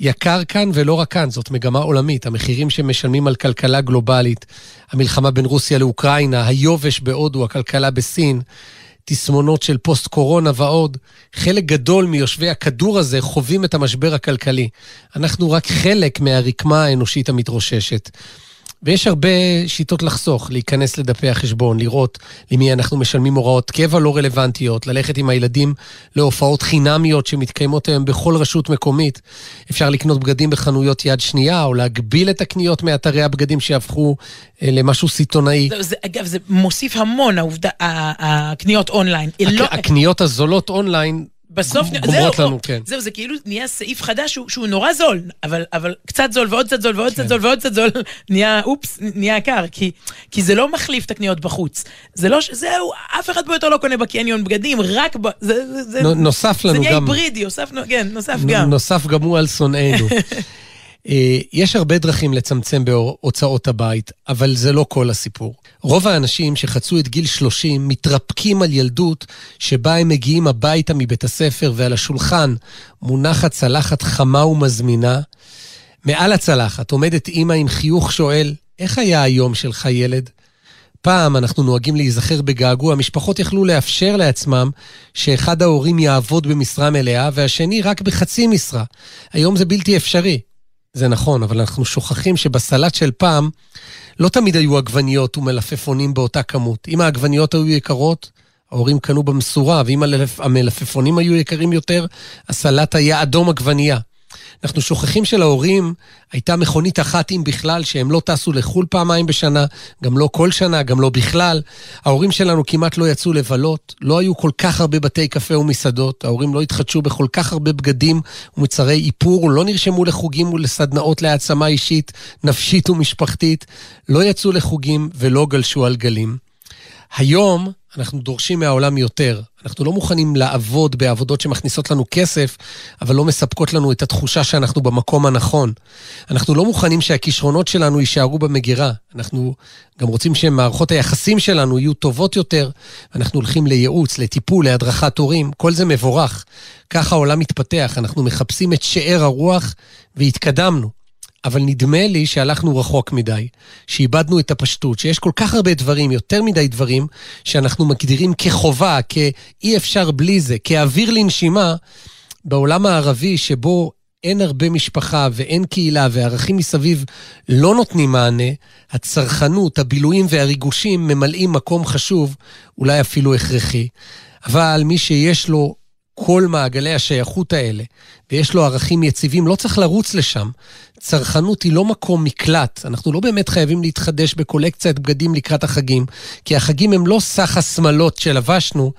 יקר כאן ולא רק כאן, זאת מגמה עולמית. המחירים שמשלמים על כלכלה גלובלית, המלחמה בין רוסיה לאוקראינה, היובש בהודו, הכלכלה בסין, תסמונות של פוסט-קורונה ועוד. חלק גדול מיושבי הכדור הזה חווים את המשבר הכלכלי. אנחנו רק חלק מהרקמה האנושית המתרוששת. ויש הרבה שיטות לחסוך, להיכנס לדפי החשבון, לראות למי אנחנו משלמים הוראות קבע לא רלוונטיות, ללכת עם הילדים להופעות חינמיות שמתקיימות היום בכל רשות מקומית. אפשר לקנות בגדים בחנויות יד שנייה, או להגביל את הקניות מאתרי הבגדים שיהפכו אה, למשהו סיטונאי. זה, זה, אגב, זה מוסיף המון, העובדה, הקניות אונליין. לא, הק- הקניות הזולות אונליין בסוף, זהו, לנו, כן. זהו, זה כאילו נהיה סעיף חדש שהוא, שהוא נורא זול, אבל, אבל קצת זול ועוד קצת זול ועוד קצת זול ועוד קצת זול, נהיה, אופס, נהיה יקר, כי, כי זה לא מחליף את הקניות בחוץ. זה לא. זהו, אף אחד פה יותר לא קונה בקניון בגדים, רק ב... זה, זה, זה, נו- נוסף זה לנו נהיה גם... היברידי, הוספנו, כן, נוסף גם. נוסף גם הוא על שונאינו. אה, יש הרבה דרכים לצמצם בהוצאות הבית, אבל זה לא כל הסיפור. רוב האנשים שחצו את גיל 30 מתרפקים על ילדות שבה הם מגיעים הביתה מבית הספר ועל השולחן מונחת צלחת חמה ומזמינה. מעל הצלחת עומדת אימא עם חיוך שואל, איך היה היום שלך ילד? פעם אנחנו נוהגים להיזכר בגעגוע, משפחות יכלו לאפשר לעצמם שאחד ההורים יעבוד במשרה מלאה והשני רק בחצי משרה. היום זה בלתי אפשרי. זה נכון, אבל אנחנו שוכחים שבסלט של פעם לא תמיד היו עגבניות ומלפפונים באותה כמות. אם העגבניות היו יקרות, ההורים קנו במשורה, ואם המלפפונים היו יקרים יותר, הסלט היה אדום עגבנייה. אנחנו שוכחים שלהורים הייתה מכונית אחת, אם בכלל, שהם לא טסו לחו"ל פעמיים בשנה, גם לא כל שנה, גם לא בכלל. ההורים שלנו כמעט לא יצאו לבלות, לא היו כל כך הרבה בתי קפה ומסעדות, ההורים לא התחדשו בכל כך הרבה בגדים ומוצרי איפור, לא נרשמו לחוגים ולסדנאות להעצמה אישית, נפשית ומשפחתית, לא יצאו לחוגים ולא גלשו על גלים. היום אנחנו דורשים מהעולם יותר. אנחנו לא מוכנים לעבוד בעבודות שמכניסות לנו כסף, אבל לא מספקות לנו את התחושה שאנחנו במקום הנכון. אנחנו לא מוכנים שהכישרונות שלנו יישארו במגירה. אנחנו גם רוצים שמערכות היחסים שלנו יהיו טובות יותר. אנחנו הולכים לייעוץ, לטיפול, להדרכת הורים. כל זה מבורך. ככה העולם מתפתח. אנחנו מחפשים את שאר הרוח והתקדמנו. אבל נדמה לי שהלכנו רחוק מדי, שאיבדנו את הפשטות, שיש כל כך הרבה דברים, יותר מדי דברים, שאנחנו מגדירים כחובה, כאי אפשר בלי זה, כאוויר לנשימה, בעולם הערבי שבו אין הרבה משפחה ואין קהילה וערכים מסביב לא נותנים מענה, הצרכנות, הבילויים והריגושים ממלאים מקום חשוב, אולי אפילו הכרחי. אבל מי שיש לו כל מעגלי השייכות האלה, ויש לו ערכים יציבים, לא צריך לרוץ לשם. צרכנות היא לא מקום מקלט. אנחנו לא באמת חייבים להתחדש בקולקציית בגדים לקראת החגים, כי החגים הם לא סך השמלות שלבשנו,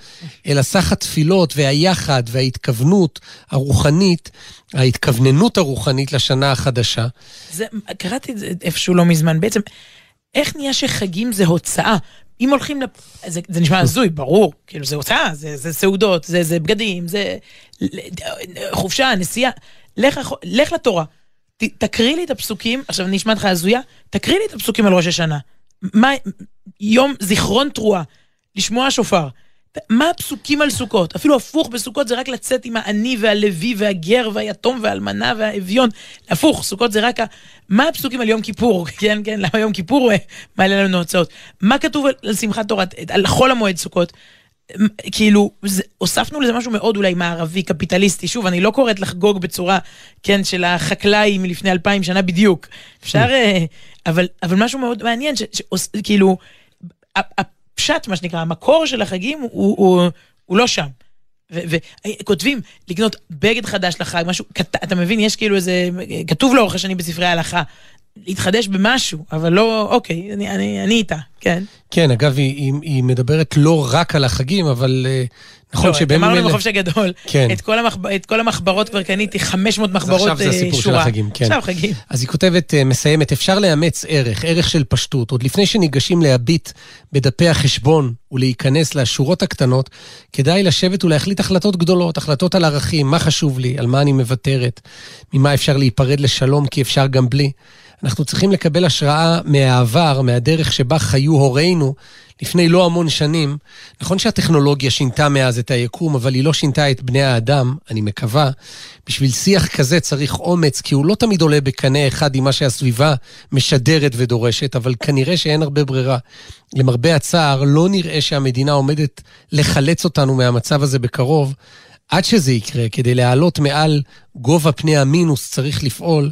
אלא סך התפילות והיחד וההתכוונות הרוחנית, ההתכווננות הרוחנית לשנה החדשה. זה, קראתי את זה איפשהו לא מזמן. בעצם, איך נהיה שחגים זה הוצאה? אם הולכים, לפ... זה, זה נשמע הזוי, ברור, כאילו זה הוצאה, זה, זה סעודות, זה, זה בגדים, זה חופשה, נסיעה. לך, לך לתורה, ת, תקריא לי את הפסוקים, עכשיו אני אשמע אותך הזויה, תקריא לי את הפסוקים על ראש השנה. מה, יום זיכרון תרועה, לשמוע שופר. מה הפסוקים על סוכות? אפילו הפוך, בסוכות זה רק לצאת עם העני והלוי והגר והיתום והאלמנה והאביון. הפוך, סוכות זה רק ה... מה הפסוקים על יום כיפור? כן, כן, למה יום כיפור אה, מעלה לנו הוצאות? מה כתוב על, על שמחת תורה, על חול המועד סוכות? כאילו, זה, הוספנו לזה משהו מאוד אולי מערבי, קפיטליסטי. שוב, אני לא קוראת לחגוג בצורה, כן, של החקלאי מלפני אלפיים שנה בדיוק. אפשר, אה, אבל, אבל משהו מאוד מעניין, ש, ש, כאילו, ה- הפשט, מה שנקרא, המקור של החגים הוא, הוא, הוא לא שם. וכותבים לקנות בגד חדש לחג, משהו, אתה מבין, יש כאילו איזה, כתוב לאורך השנים בספרי ההלכה, להתחדש במשהו, אבל לא, אוקיי, אני, אני, אני איתה, כן. כן, אגב, היא, היא, היא מדברת לא רק על החגים, אבל אה, נכון לא, שבימים אמרנו אלה... בחופש הגדול, כן. את, כל המחב... את כל המחברות כבר קניתי, 500 מחברות עכשיו זה אה, הסיפור של שורה. החגים, כן. עכשיו חגים. אז היא כותבת, אה, מסיימת, אפשר לאמץ ערך, ערך של פשטות. עוד לפני שניגשים להביט בדפי החשבון ולהיכנס לשורות הקטנות, כדאי לשבת ולהחליט החלטות גדולות, החלטות על ערכים, מה חשוב לי, על מה אני מוותרת, ממה אפשר להיפרד לשלום כי אפשר גם בלי. אנחנו צריכים לקבל השראה מהעבר, מהדרך שבה חיו הורינו לפני לא המון שנים. נכון שהטכנולוגיה שינתה מאז את היקום, אבל היא לא שינתה את בני האדם, אני מקווה. בשביל שיח כזה צריך אומץ, כי הוא לא תמיד עולה בקנה אחד עם מה שהסביבה משדרת ודורשת, אבל כנראה שאין הרבה ברירה. למרבה הצער, לא נראה שהמדינה עומדת לחלץ אותנו מהמצב הזה בקרוב. עד שזה יקרה, כדי להעלות מעל גובה פני המינוס צריך לפעול,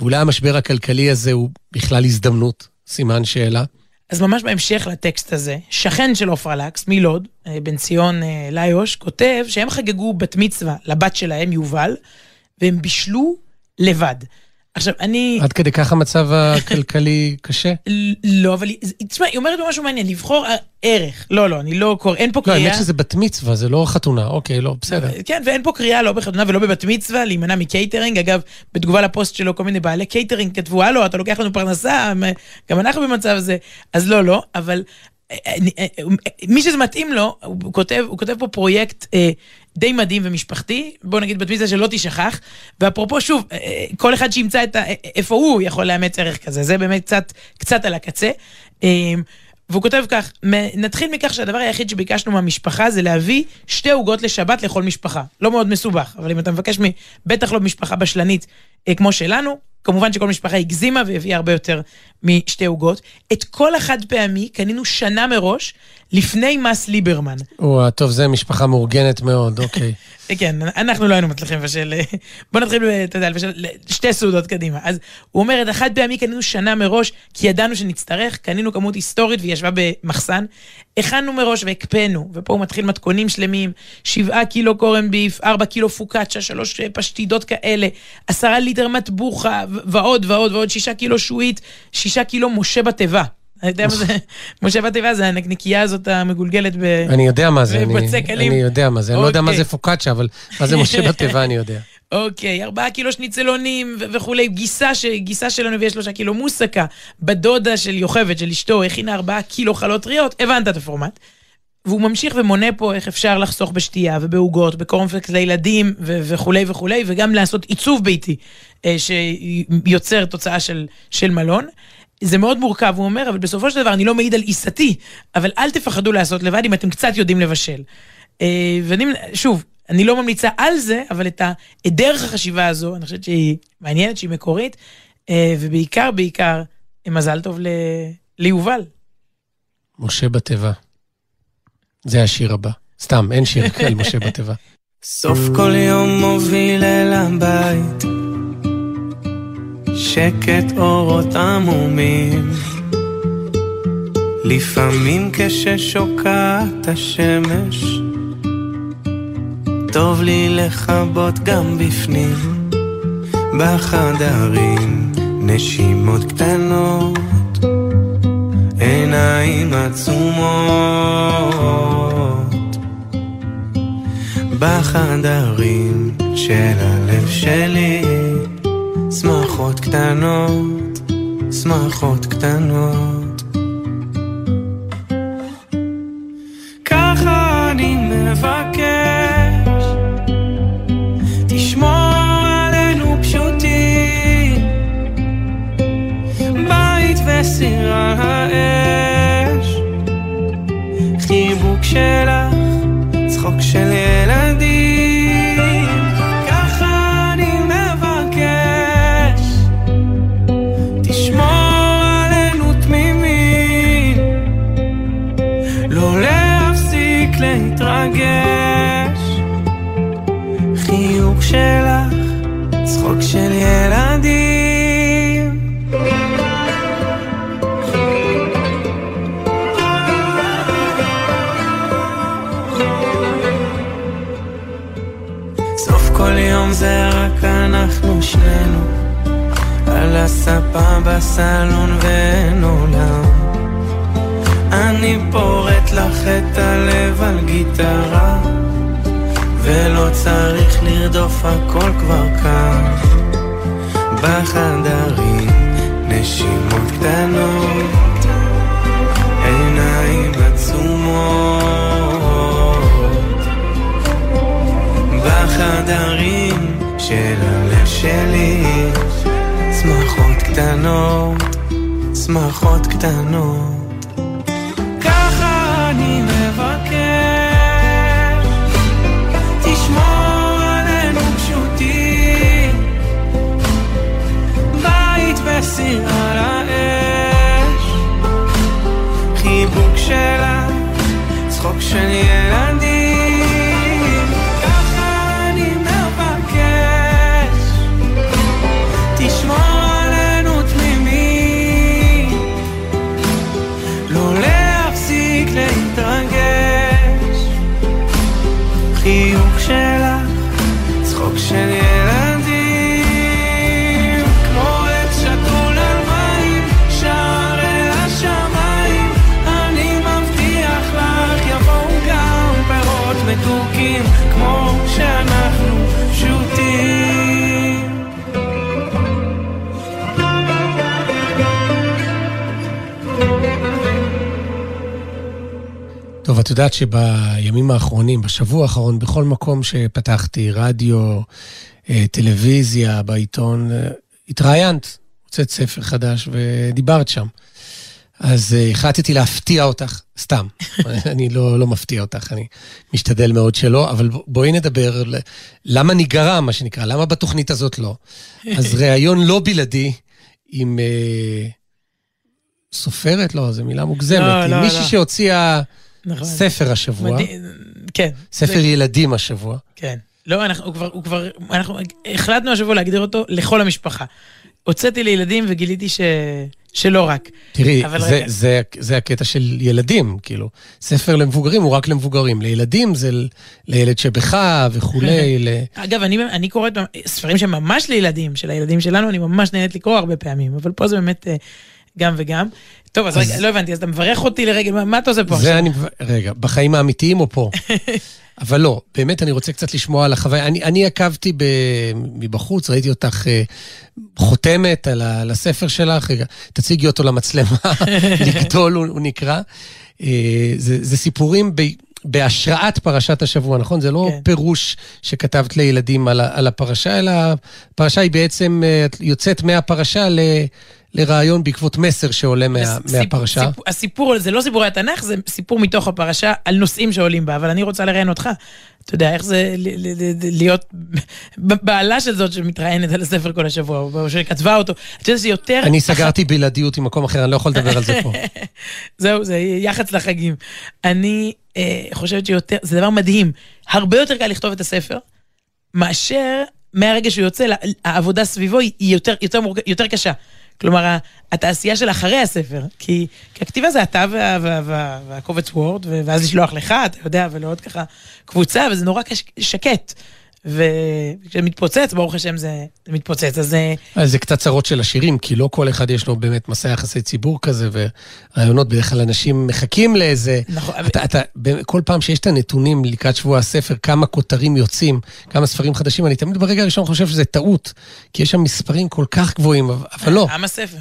ואולי המשבר הכלכלי הזה הוא בכלל הזדמנות, סימן שאלה. אז ממש בהמשך לטקסט הזה, שכן של עופרה לקס, מלוד, אה, בן ציון אה, ליוש, כותב שהם חגגו בת מצווה לבת שלהם, יובל, והם בישלו לבד. עכשיו, אני... עד כדי כך המצב הכלכלי קשה? לא, אבל היא, תשמע, היא אומרת משהו מעניין, לבחור ערך. לא, לא, אני לא קורא, אין פה לא, קריאה. האמת שזה בת מצווה, זה לא חתונה, אוקיי, לא, בסדר. כן, ואין פה קריאה לא בחתונה ולא בבת מצווה להימנע מקייטרינג. אגב, בתגובה לפוסט שלו, כל מיני בעלי קייטרינג כתבו, הלו, אתה לוקח לנו פרנסה, גם אנחנו במצב הזה. אז לא, לא, אבל אה, אה, אה, מי שזה מתאים לו, הוא כותב, הוא כותב פה פרויקט אה, די מדהים ומשפחתי, בוא נגיד בת שלא תשכח. ואפרופו, שוב, אה, כל אחד שימצא את ה... אה, איפה הוא יכול לאמץ ערך כזה, זה באמת קצת, קצת על הקצה. אה, והוא כותב כך, "מ- נתחיל מכך שהדבר היחיד שביקשנו מהמשפחה זה להביא שתי עוגות לשבת לכל משפחה. לא מאוד מסובך, אבל אם אתה מבקש, מ- בטח לא משפחה בשלנית אה, כמו שלנו, כמובן שכל משפחה הגזימה והביאה הרבה יותר משתי עוגות. את כל החד פעמי קנינו שנה מראש, לפני מס ליברמן. או, טוב, זה משפחה מאורגנת מאוד, אוקיי. כן, אנחנו לא היינו מצליחים לבשל, אה, בוא נתחיל, אתה יודע, לבשל שתי סעודות קדימה. אז הוא אומר, את החד פעמי קנינו שנה מראש, כי ידענו שנצטרך, קנינו כמות היסטורית והיא ישבה במחסן, הכנו מראש והקפאנו, ופה הוא מתחיל מתכונים שלמים, שבעה קילו קורן ביף, ארבע קילו פוקאצ'ה, שלוש אה, פשטידות כאלה, עשרה ליטר מטבוחה, ועוד ועוד ועוד, שישה קילו שועית, שישה קילו משה בתיבה. אתה יודע מה זה? משה בתיבה זה הנקניקייה הזאת המגולגלת ב... אני יודע מה זה, אני יודע מה זה. אני לא יודע מה אוקיי. זה פוקאצ'ה, אבל מה זה משה בתיבה אני יודע. אוקיי, ארבעה קילו שניצלונים וכולי, גיסה, ש... גיסה שלנו הביאה שלושה קילו מוסקה, בדודה של יוכבד, של אשתו, הכינה ארבעה קילו חלות טריות, הבנת את הפורמט. והוא ממשיך ומונה פה איך אפשר לחסוך בשתייה ובעוגות, בקורנפלקס לילדים ו- וכולי וכולי, וגם לעשות עיצוב ביתי שיוצר תוצאה של, של מלון. זה מאוד מורכב, הוא אומר, אבל בסופו של דבר אני לא מעיד על עיסתי, אבל אל תפחדו לעשות לבד אם אתם קצת יודעים לבשל. אה, ואני, שוב, אני לא ממליצה על זה, אבל את, ה, את דרך החשיבה הזו, אני חושבת שהיא מעניינת, שהיא מקורית, אה, ובעיקר, בעיקר, אה, מזל טוב ל, ליובל. משה בתיבה. זה השיר הבא. סתם, אין שיר על משה בתיבה. סוף כל יום מוביל אל הבית שקט אורות עמומים. לפעמים כששוקעת השמש טוב לי לכבות גם בפנים. בחדרים נשימות קטנות עיניים עצומות. בחדרים של הלב שלי קטנות, שמחות קטנות. ככה אני מבקש תשמור עלינו פשוטים. בית וסיר על האש חיבוק צחוק הספה בסלון ואין עולם. אני פורט לך את הלב על גיטרה ולא צריך לרדוף הכל כבר כאן. בחדרים נשימות קטנות עיניים עצומות. בחדרים של הלב שלי, קטנות שמחות קטנות. ככה אני מבקש, תשמור עלינו פשוטים, בית וסיר על האש, חיבוק שלך, צחוק של ילדים, את יודעת שבימים האחרונים, בשבוע האחרון, בכל מקום שפתחתי, רדיו, אה, טלוויזיה, בעיתון, אה, התראיינת, הוצאת ספר חדש ודיברת שם. אז אה, החלטתי להפתיע אותך, סתם. אני לא, לא מפתיע אותך, אני משתדל מאוד שלא, אבל בואי נדבר למה ניגרע, מה שנקרא, למה בתוכנית הזאת לא. אז ראיון לא בלעדי עם אה, סופרת, לא, זו מילה מוגזמת, לא, עם לא, מישהי לא. שהוציאה נכון. ספר השבוע, מדהים, כן. ספר זה- ילדים השבוע. כן. לא, אנחנו הוא כבר, הוא כבר, אנחנו החלטנו השבוע להגדיר אותו לכל המשפחה. הוצאתי לילדים וגיליתי ש... שלא רק. תראי, זה, רגע. זה, זה הקטע של ילדים, כאילו. ספר למבוגרים הוא רק למבוגרים. לילדים זה ל- לילד שבך וכולי. ל... אגב, אני, אני קוראת ספרים שממש לילדים, של הילדים שלנו, אני ממש נהנית לקרוא הרבה פעמים, אבל פה זה באמת אה, גם וגם. טוב, אז, אז- רגע, לא הבנתי, אז אתה מברך אותי לרגל, מה, מה אתה עושה פה זה עכשיו? אני... רגע, בחיים האמיתיים או פה? אבל לא, באמת אני רוצה קצת לשמוע על החוויה. אני, אני עקבתי ב... מבחוץ, ראיתי אותך אה, חותמת על, ה... על הספר שלך. רגע, תציגי אותו למצלמה, לגדול הוא, הוא נקרא. אה, זה, זה סיפורים ב... בהשראת פרשת השבוע, נכון? זה לא כן. פירוש שכתבת לילדים על. על הפרשה, אלא הפרשה היא בעצם אה, את יוצאת מהפרשה ל... לרעיון בעקבות מסר שעולה מה... סיפ- מהפרשה. סיפ- הסיפור, זה לא סיפורי התנ"ך, זה סיפור מתוך הפרשה על נושאים שעולים בה, אבל אני רוצה לראיין אותך. אתה יודע, איך זה להיות בעלה של זאת שמתראיינת על הספר כל השבוע, או שכתבה אותו. אתה יודע, זה יותר... אני סגרתי בלעדיות עם מקום אחר, אני לא יכול לדבר על זה פה. זהו, זה יח"צ לחגים. אני אה, חושבת שיותר, זה דבר מדהים. הרבה יותר קל לכתוב את הספר, מאשר מהרגע שהוא יוצא, העבודה סביבו היא יותר, יותר, מורג... יותר קשה. כלומר, התעשייה של אחרי הספר. כי, כי הכתיבה זה אתה וה, וה, וה, והקובץ וורד, ואז לשלוח לך, אתה יודע, ולעוד ככה קבוצה, וזה נורא. שקט. וכשזה מתפוצץ, ברוך השם זה, זה מתפוצץ. אז אה, אז זה קצת צרות של השירים, כי לא כל אחד יש לו באמת מסע יחסי ציבור כזה, ורעיונות, בדרך כלל אנשים מחכים לאיזה... נכון, אתה, אתה, כל פעם שיש את הנתונים לקראת שבוע הספר, כמה כותרים יוצאים, כמה ספרים חדשים, אני תמיד ברגע הראשון חושב שזה טעות, כי יש שם מספרים כל כך גבוהים, אבל- אבל לא, עם הספר.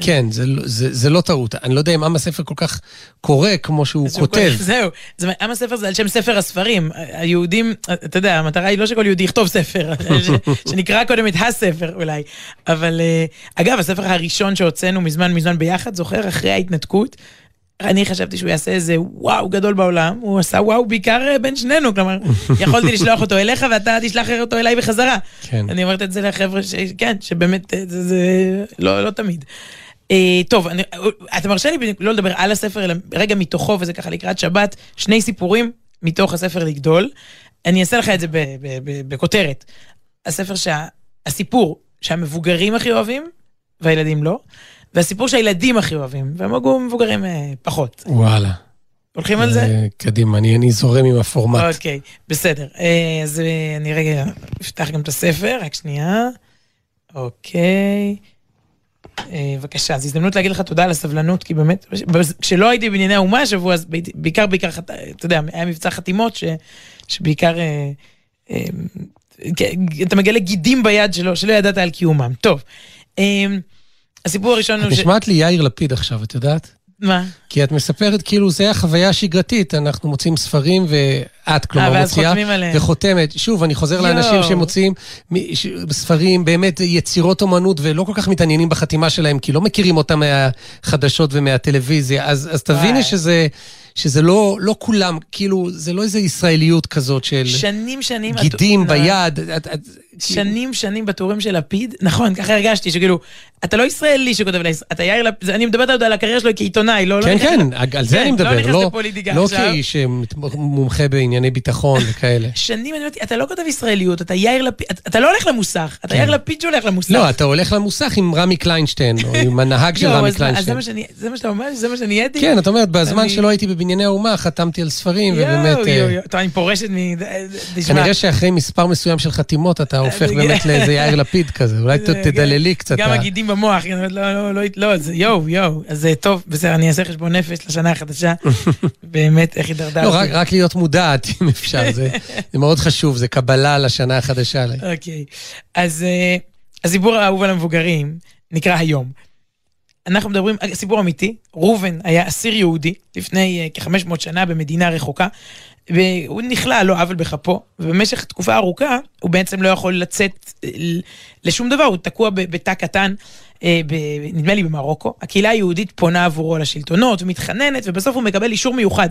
כן, זה, לא- זה, זה לא טעות. אני לא יודע אם עם הספר כל כך קורא כמו שהוא כותב. כותב, זהו, זה, עם הספר זה על שם ספר הספרים. היהודים, אתה יודע, המטרה היא לא שכל יהודי יכתוב ספר, ש- שנקרא קודם את הספר אולי. אבל אה, אגב, הספר הראשון שהוצאנו מזמן מזמן ביחד, זוכר, אחרי ההתנתקות, אני חשבתי שהוא יעשה איזה וואו גדול בעולם, הוא עשה וואו בעיקר אה, בין שנינו, כלומר, יכולתי לשלוח אותו אליך ואתה תשלח אותו אליי בחזרה. כן. אני אומרת את זה לחבר'ה, ש... כן, שבאמת אה, זה, זה לא, לא תמיד. אה, טוב, אני, אתה מרשה לי לא לדבר על הספר, אלא רגע מתוכו, וזה ככה לקראת שבת, שני סיפורים מתוך הספר לגדול. אני אעשה לך את זה בכותרת. הספר שהסיפור שהמבוגרים הכי אוהבים, והילדים לא, והסיפור שהילדים הכי אוהבים, והמבוגרים אה, פחות. וואלה. הולכים על זה? אה, קדימה, אני, אני זורם עם הפורמט. אוקיי, בסדר. אה, אז אה, אני רגע אפתח גם את הספר, רק שנייה. אוקיי. בבקשה, זו הזדמנות להגיד לך תודה על הסבלנות, כי באמת, כשלא הייתי בענייני האומה השבוע, אז בעיקר, בעיקר, אתה יודע, היה מבצע חתימות, ש- שבעיקר אה, אה, אתה מגלה גידים ביד שלו, שלא ידעת על קיומם. טוב, אה, הסיפור הראשון את הוא ש... נשמעת לי יאיר לפיד עכשיו, את יודעת? מה? כי את מספרת כאילו זה החוויה השגרתית, אנחנו מוצאים ספרים ואת, כלומר, אה, מוציאה. וחותמת. שוב, אני חוזר יואו. לאנשים שמוציאים מ- ש- ספרים, באמת יצירות אומנות, ולא כל כך מתעניינים בחתימה שלהם, כי לא מכירים אותם מהחדשות ומהטלוויזיה. אז, אז תביני. שזה, שזה לא, לא כולם, כאילו, זה לא איזו ישראליות כזאת של שנים שנים... גידים את- ביד. את, את, שנים שנים בטורים של לפיד, נכון, ככה הרגשתי, שכאילו, אתה לא ישראלי שכותב לישראל, אתה יאיר לפיד, אני מדברת עוד על הקריירה שלו כעיתונאי, לא... לא כן, כן, על זה כן, אני מדבר, לא נכנס לא, לא. כאיש מומחה בענייני ביטחון וכאלה. שנים אני אומרת, אתה לא כותב ישראליות, אתה יאיר לפיד, אתה- לא הולך למוסך, אתה כן. יאיר לפיד שהולך למוסך. לא, אתה הולך למוסך עם רמי קליינשטיין, או עם הנהג של יואו, רמי קליינשטיין. מה שאני- זה מה שאתה אומר? זה מה שנהייתי? כן, את אומרת, בזמן שלא הייתי בבנייני האומה, חתמתי על ספרים, ובאמת... יואו, אה, יואו, יואו. טוב, אני פורשת מ... תשמע, כנראה שאחרי מספר מסוים של חתימות, אתה הופך באמת לאיזה יאיר לפיד כזה, אולי תדללי קצת. גם הגידים במוח, לא, לא, לא, לא, זה יואו, יואו, אז זה טוב, בסדר, אני אעשה חשבון נפש לשנה החדשה. באמת, איך הידרדרתי. לא, רק- להיות מודעת, אם אפשר, זה זה מאוד חשוב, זה קבלה לשנה החדשה. אוקיי, אז אה, הסיפור האהוב על המבוגרים נקרא היום. אנחנו מדברים, סיפור אמיתי, ראובן היה אסיר יהודי לפני אה, כ-500 שנה במדינה רחוקה, והוא נכלא על לא עוול בכפו, ובמשך תקופה ארוכה הוא בעצם לא יכול לצאת אה, לשום דבר, הוא תקוע בתא קטן, אה, נדמה לי במרוקו. הקהילה היהודית פונה עבורו לשלטונות ומתחננת, ובסוף הוא מקבל אישור מיוחד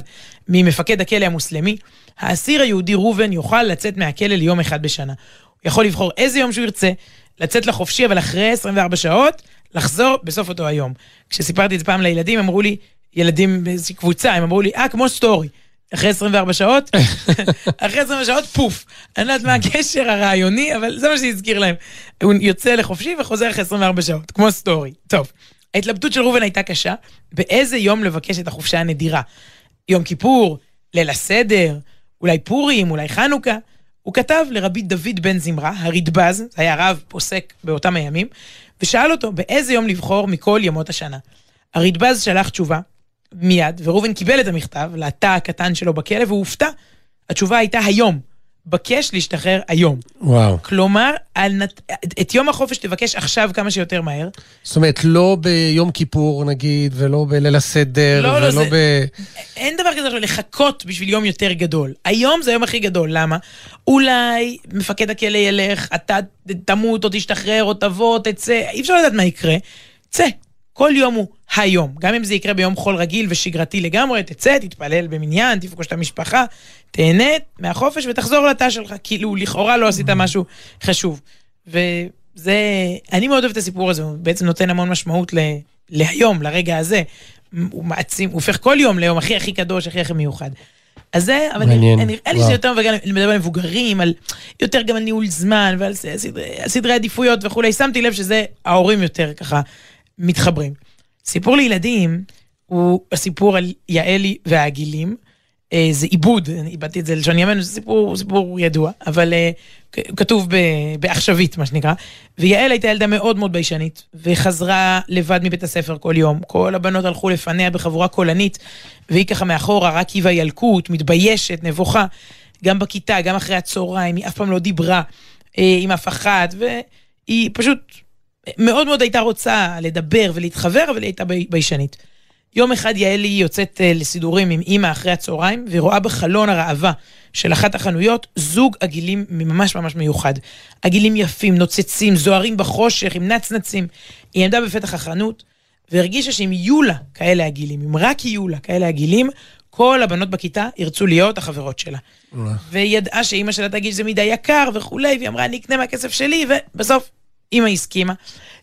ממפקד הכלא המוסלמי. האסיר היהודי ראובן יוכל לצאת מהכלא ליום אחד בשנה. הוא יכול לבחור איזה יום שהוא ירצה, לצאת לחופשי, אבל אחרי 24 שעות, לחזור בסוף אותו היום. כשסיפרתי את זה פעם לילדים, אמרו לי, ילדים באיזושהי קבוצה, הם אמרו לי, אה, כמו סטורי. אחרי 24 שעות, אחרי 24 שעות, פוף. אני לא יודעת מה הקשר הרעיוני, אבל זה מה שהזכיר להם. הוא יוצא לחופשי וחוזר אחרי 24 שעות, כמו סטורי. טוב, ההתלבטות של ראובן הייתה קשה, באיזה יום לבקש את החופשה הנדירה. יום כיפור, ליל הסדר, אולי פורים, אולי חנוכה. הוא כתב לרבי דוד בן זמרה, הרדב"ז, זה היה רב פוסק באותם הימים, ושאל אותו באיזה יום לבחור מכל ימות השנה. הרדב"ז שלח תשובה מיד, וראובן קיבל את המכתב לתא הקטן שלו בכלא, והוא הופתע. התשובה הייתה היום. בקש להשתחרר היום. וואו. כלומר, נת... את יום החופש תבקש עכשיו כמה שיותר מהר. זאת אומרת, לא ביום כיפור נגיד, ולא בליל הסדר, לא, לא, ולא זה- ב... אין דבר כזה לחכות בשביל יום יותר גדול. היום זה היום הכי גדול, למה? אולי מפקד הכלא ילך, אתה תמות או תשתחרר או תבוא, תצא, אי אפשר לדעת מה יקרה. צא. כל יום הוא היום. גם אם זה יקרה ביום חול רגיל ושגרתי לגמרי, תצא, תתפלל במניין, תפגוש את המשפחה, תהנה מהחופש ותחזור לתא שלך. כאילו, לכאורה לא עשית משהו חשוב. וזה, אני מאוד אוהב את הסיפור הזה, הוא בעצם נותן המון משמעות ל, להיום, לרגע הזה. הוא מעצים, הוא הופך כל יום ליום הכי הכי קדוש, הכי הכי מיוחד. אז זה, אבל מעניין. נראה נראה לי. שזה יותר מבוגר, מדבר על מבוגרים, על יותר גם על ניהול זמן ועל סדרי עדיפויות וכולי. שמתי לב שזה ההורים יותר ככה מתחברים. סיפור לילדים הוא הסיפור על יעלי והעגילים. אה, זה עיבוד, אני איבדתי את זה ללשון ימינו, זה סיפור, סיפור ידוע, אבל אה, כתוב ב- בעכשווית, מה שנקרא. ויעל הייתה ילדה מאוד מאוד ביישנית, וחזרה לבד מבית הספר כל יום. כל הבנות הלכו לפניה בחבורה קולנית, והיא ככה מאחורה, רק היא והילקוט, מתביישת, נבוכה. גם בכיתה, גם אחרי הצהריים, היא אף פעם לא דיברה אה, עם אף אחת, והיא פשוט מאוד מאוד הייתה רוצה לדבר ולהתחבר, אבל היא הייתה בי- ביישנית. יום אחד יעלי יוצאת אה, לסידורים עם אימא אחרי הצהריים, ורואה בחלון הראווה של אחת החנויות זוג עגילים ממש ממש מיוחד. עגילים יפים, נוצצים, זוהרים בחושך, עם נצנצים. היא עמדה בפתח החנות, והרגישה שאם יהיו לה כאלה עגילים, אם רק יהיו לה כאלה עגילים, כל הבנות בכיתה ירצו להיות החברות שלה. והיא ידעה שאימא שלה תגיד שזה מדי יקר וכולי, והיא אמרה, אני אקנה מהכסף שלי, ובסוף אימא הסכימה.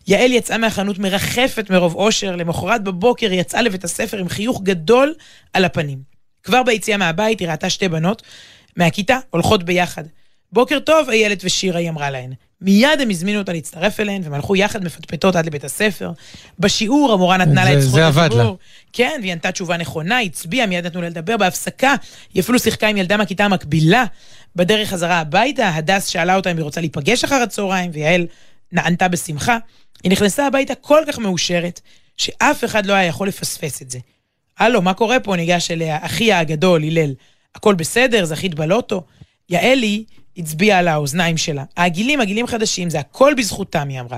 יעל יצאה מהחנות מרחפת מרוב אושר, למחרת בבוקר היא יצאה לבית הספר עם חיוך גדול על הפנים. כבר ביציאה מהבית היא ראתה שתי בנות מהכיתה הולכות ביחד. בוקר טוב, איילת ושירה, היא אמרה להן. מיד הם הזמינו אותה להצטרף אליהן, והם הלכו יחד מפטפטות עד לבית הספר. בשיעור המורה נתנה לה את זכות זה עבד לה. הדיבור. כן, והיא ענתה תשובה נכונה, הצביעה, מיד נתנו לה לדבר בהפסקה. היא אפילו שיחקה עם ילדה מהכיתה המקבילה. בדרך חזרה הביתה, הדס שאלה אותה אם היא רוצה להיפגש אחר הצהריים, ויעל נענתה בשמחה. היא נכנסה הביתה כל כך מאושרת, שאף אחד לא היה יכול לפספס את זה. הלו, מה קורה פה? ניגש אליה אחיה הגדול, הלל. הכל בסדר? זכית בלוטו? יעלי הצביעה על האוזניים שלה. העגילים, עגילים חדשים, זה הכל בזכותם, היא אמרה.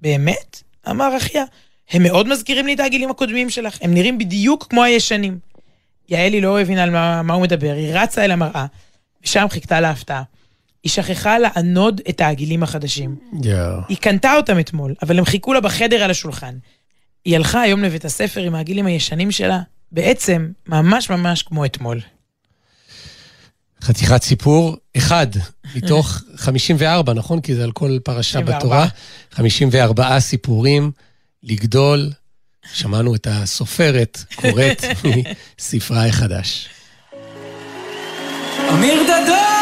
באמת? אמר אחיה. הם מאוד מזכירים לי את העגילים הקודמים שלך, הם נראים בדיוק כמו הישנים. יעלי לא הבינה על מה, מה הוא מדבר, היא רצה אל המראה, ושם חיכתה להפתעה. היא שכחה לענוד את העגילים החדשים. יואו. היא קנתה אותם אתמול, אבל הם חיכו לה בחדר על השולחן. היא הלכה היום לבית הספר עם העגילים הישנים שלה, בעצם ממש ממש כמו אתמול. חתיכת סיפור, אחד מתוך 54, נכון? כי זה על כל פרשה 54. בתורה. 54 סיפורים, לגדול. שמענו את הסופרת קוראת מספרה החדש. אמיר דדון!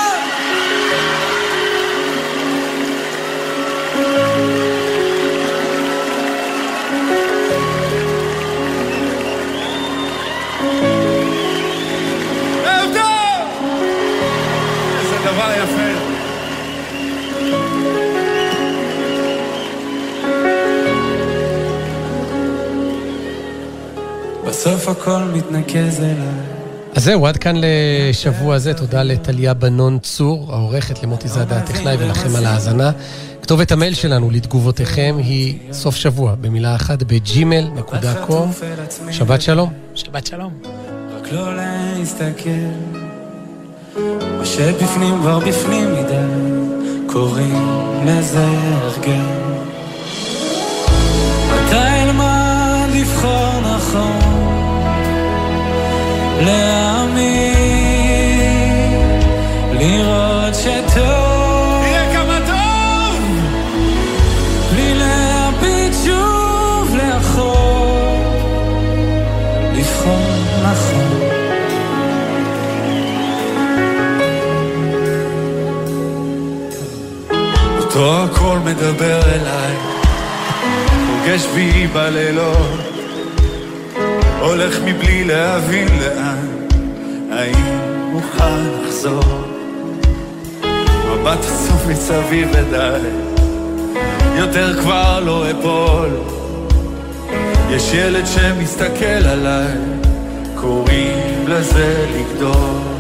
איזה דבר יפה. בסוף הכל מתנקז אליי. אז זהו, עד כאן לשבוע זה. תודה לטליה בנון צור, העורכת, למוטי זאדה הטכנאי ולכם על ההאזנה. כתובת המייל שלנו לתגובותיכם היא סוף שבוע, במילה אחת, בג'ימל.קום. שבת שלום. שבת שלום. רק לא להסתכל. מה שבפנים כבר בפנים מדי, קוראים לזה הרגל. מתי אלמד לבחור נכון, להאמין, לראות שטוב, אותו הקול מדבר אליי, פוגש בי בלילות, הולך מבלי להבין לאן, האם אוכל לחזור? מבט עצוב מסביב ודי, יותר כבר לא אפול. יש ילד שמסתכל עליי, קוראים לזה לגדול.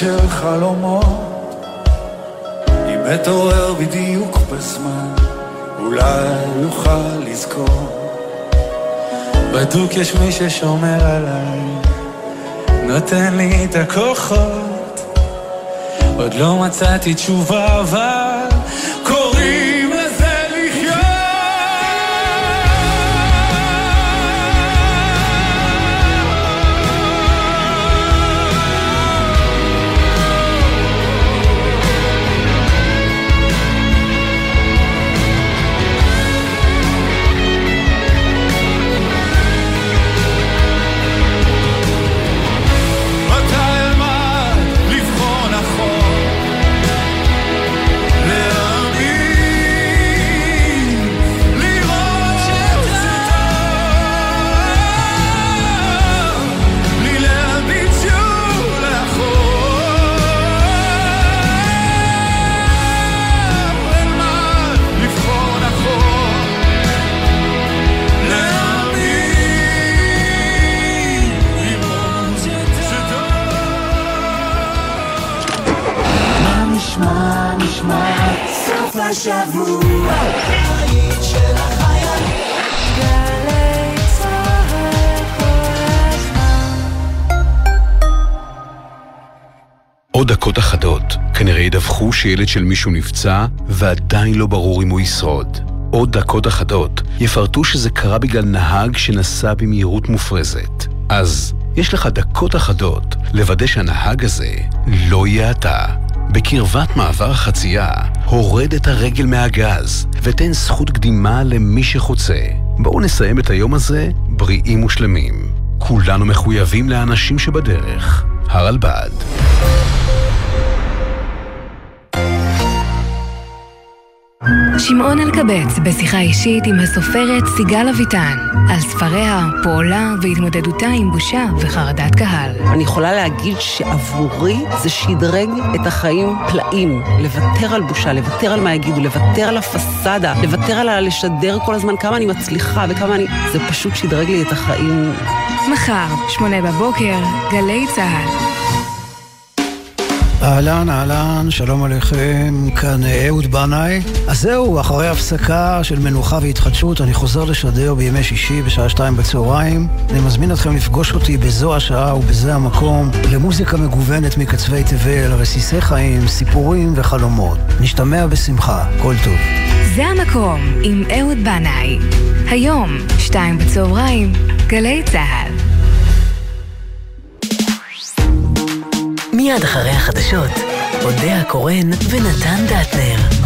של חלומות. אם אתעורר בדיוק בזמן, אולי אוכל לזכור. בדוק יש מי ששומר עליי, נותן לי את הכוחות. עוד לא מצאתי תשובה, אבל עוד דקות אחדות, כנראה ידווחו שילד של מישהו נפצע, ועדיין לא ברור אם הוא ישרוד. עוד דקות אחדות יפרטו שזה קרה בגלל נהג שנסע במהירות מופרזת. אז יש לך דקות אחדות לוודא שהנהג הזה לא יהיה אתה. בקרבת מעבר החצייה, הורד את הרגל מהגז ותן זכות קדימה למי שחוצה. בואו נסיים את היום הזה בריאים ושלמים. כולנו מחויבים לאנשים שבדרך. הרלב"ד. שמעון אלקבץ בשיחה אישית עם הסופרת סיגל אביטן על ספריה, פועלה והתמודדותה עם בושה וחרדת קהל. אני יכולה להגיד שעבורי זה שדרג את החיים פלאים. לוותר על בושה, לוותר על מה יגידו, לוותר על הפסאדה, לוותר על הלשדר כל הזמן כמה אני מצליחה וכמה אני... זה פשוט שדרג לי את החיים. מחר, שמונה בבוקר, גלי צה"ל. אהלן, אהלן, שלום עליכם, כאן אהוד בנאי. אז זהו, אחרי הפסקה של מנוחה והתחדשות, אני חוזר לשדר בימי שישי בשעה שתיים בצהריים. אני מזמין אתכם לפגוש אותי בזו השעה ובזה המקום למוזיקה מגוונת מקצווי תבל, רסיסי חיים, סיפורים וחלומות. נשתמע בשמחה, כל טוב. זה המקום עם אהוד בנאי. היום, שתיים בצהריים, גלי צה"ל. מיד אחרי החדשות, אודה הקורן ונתן דטנר.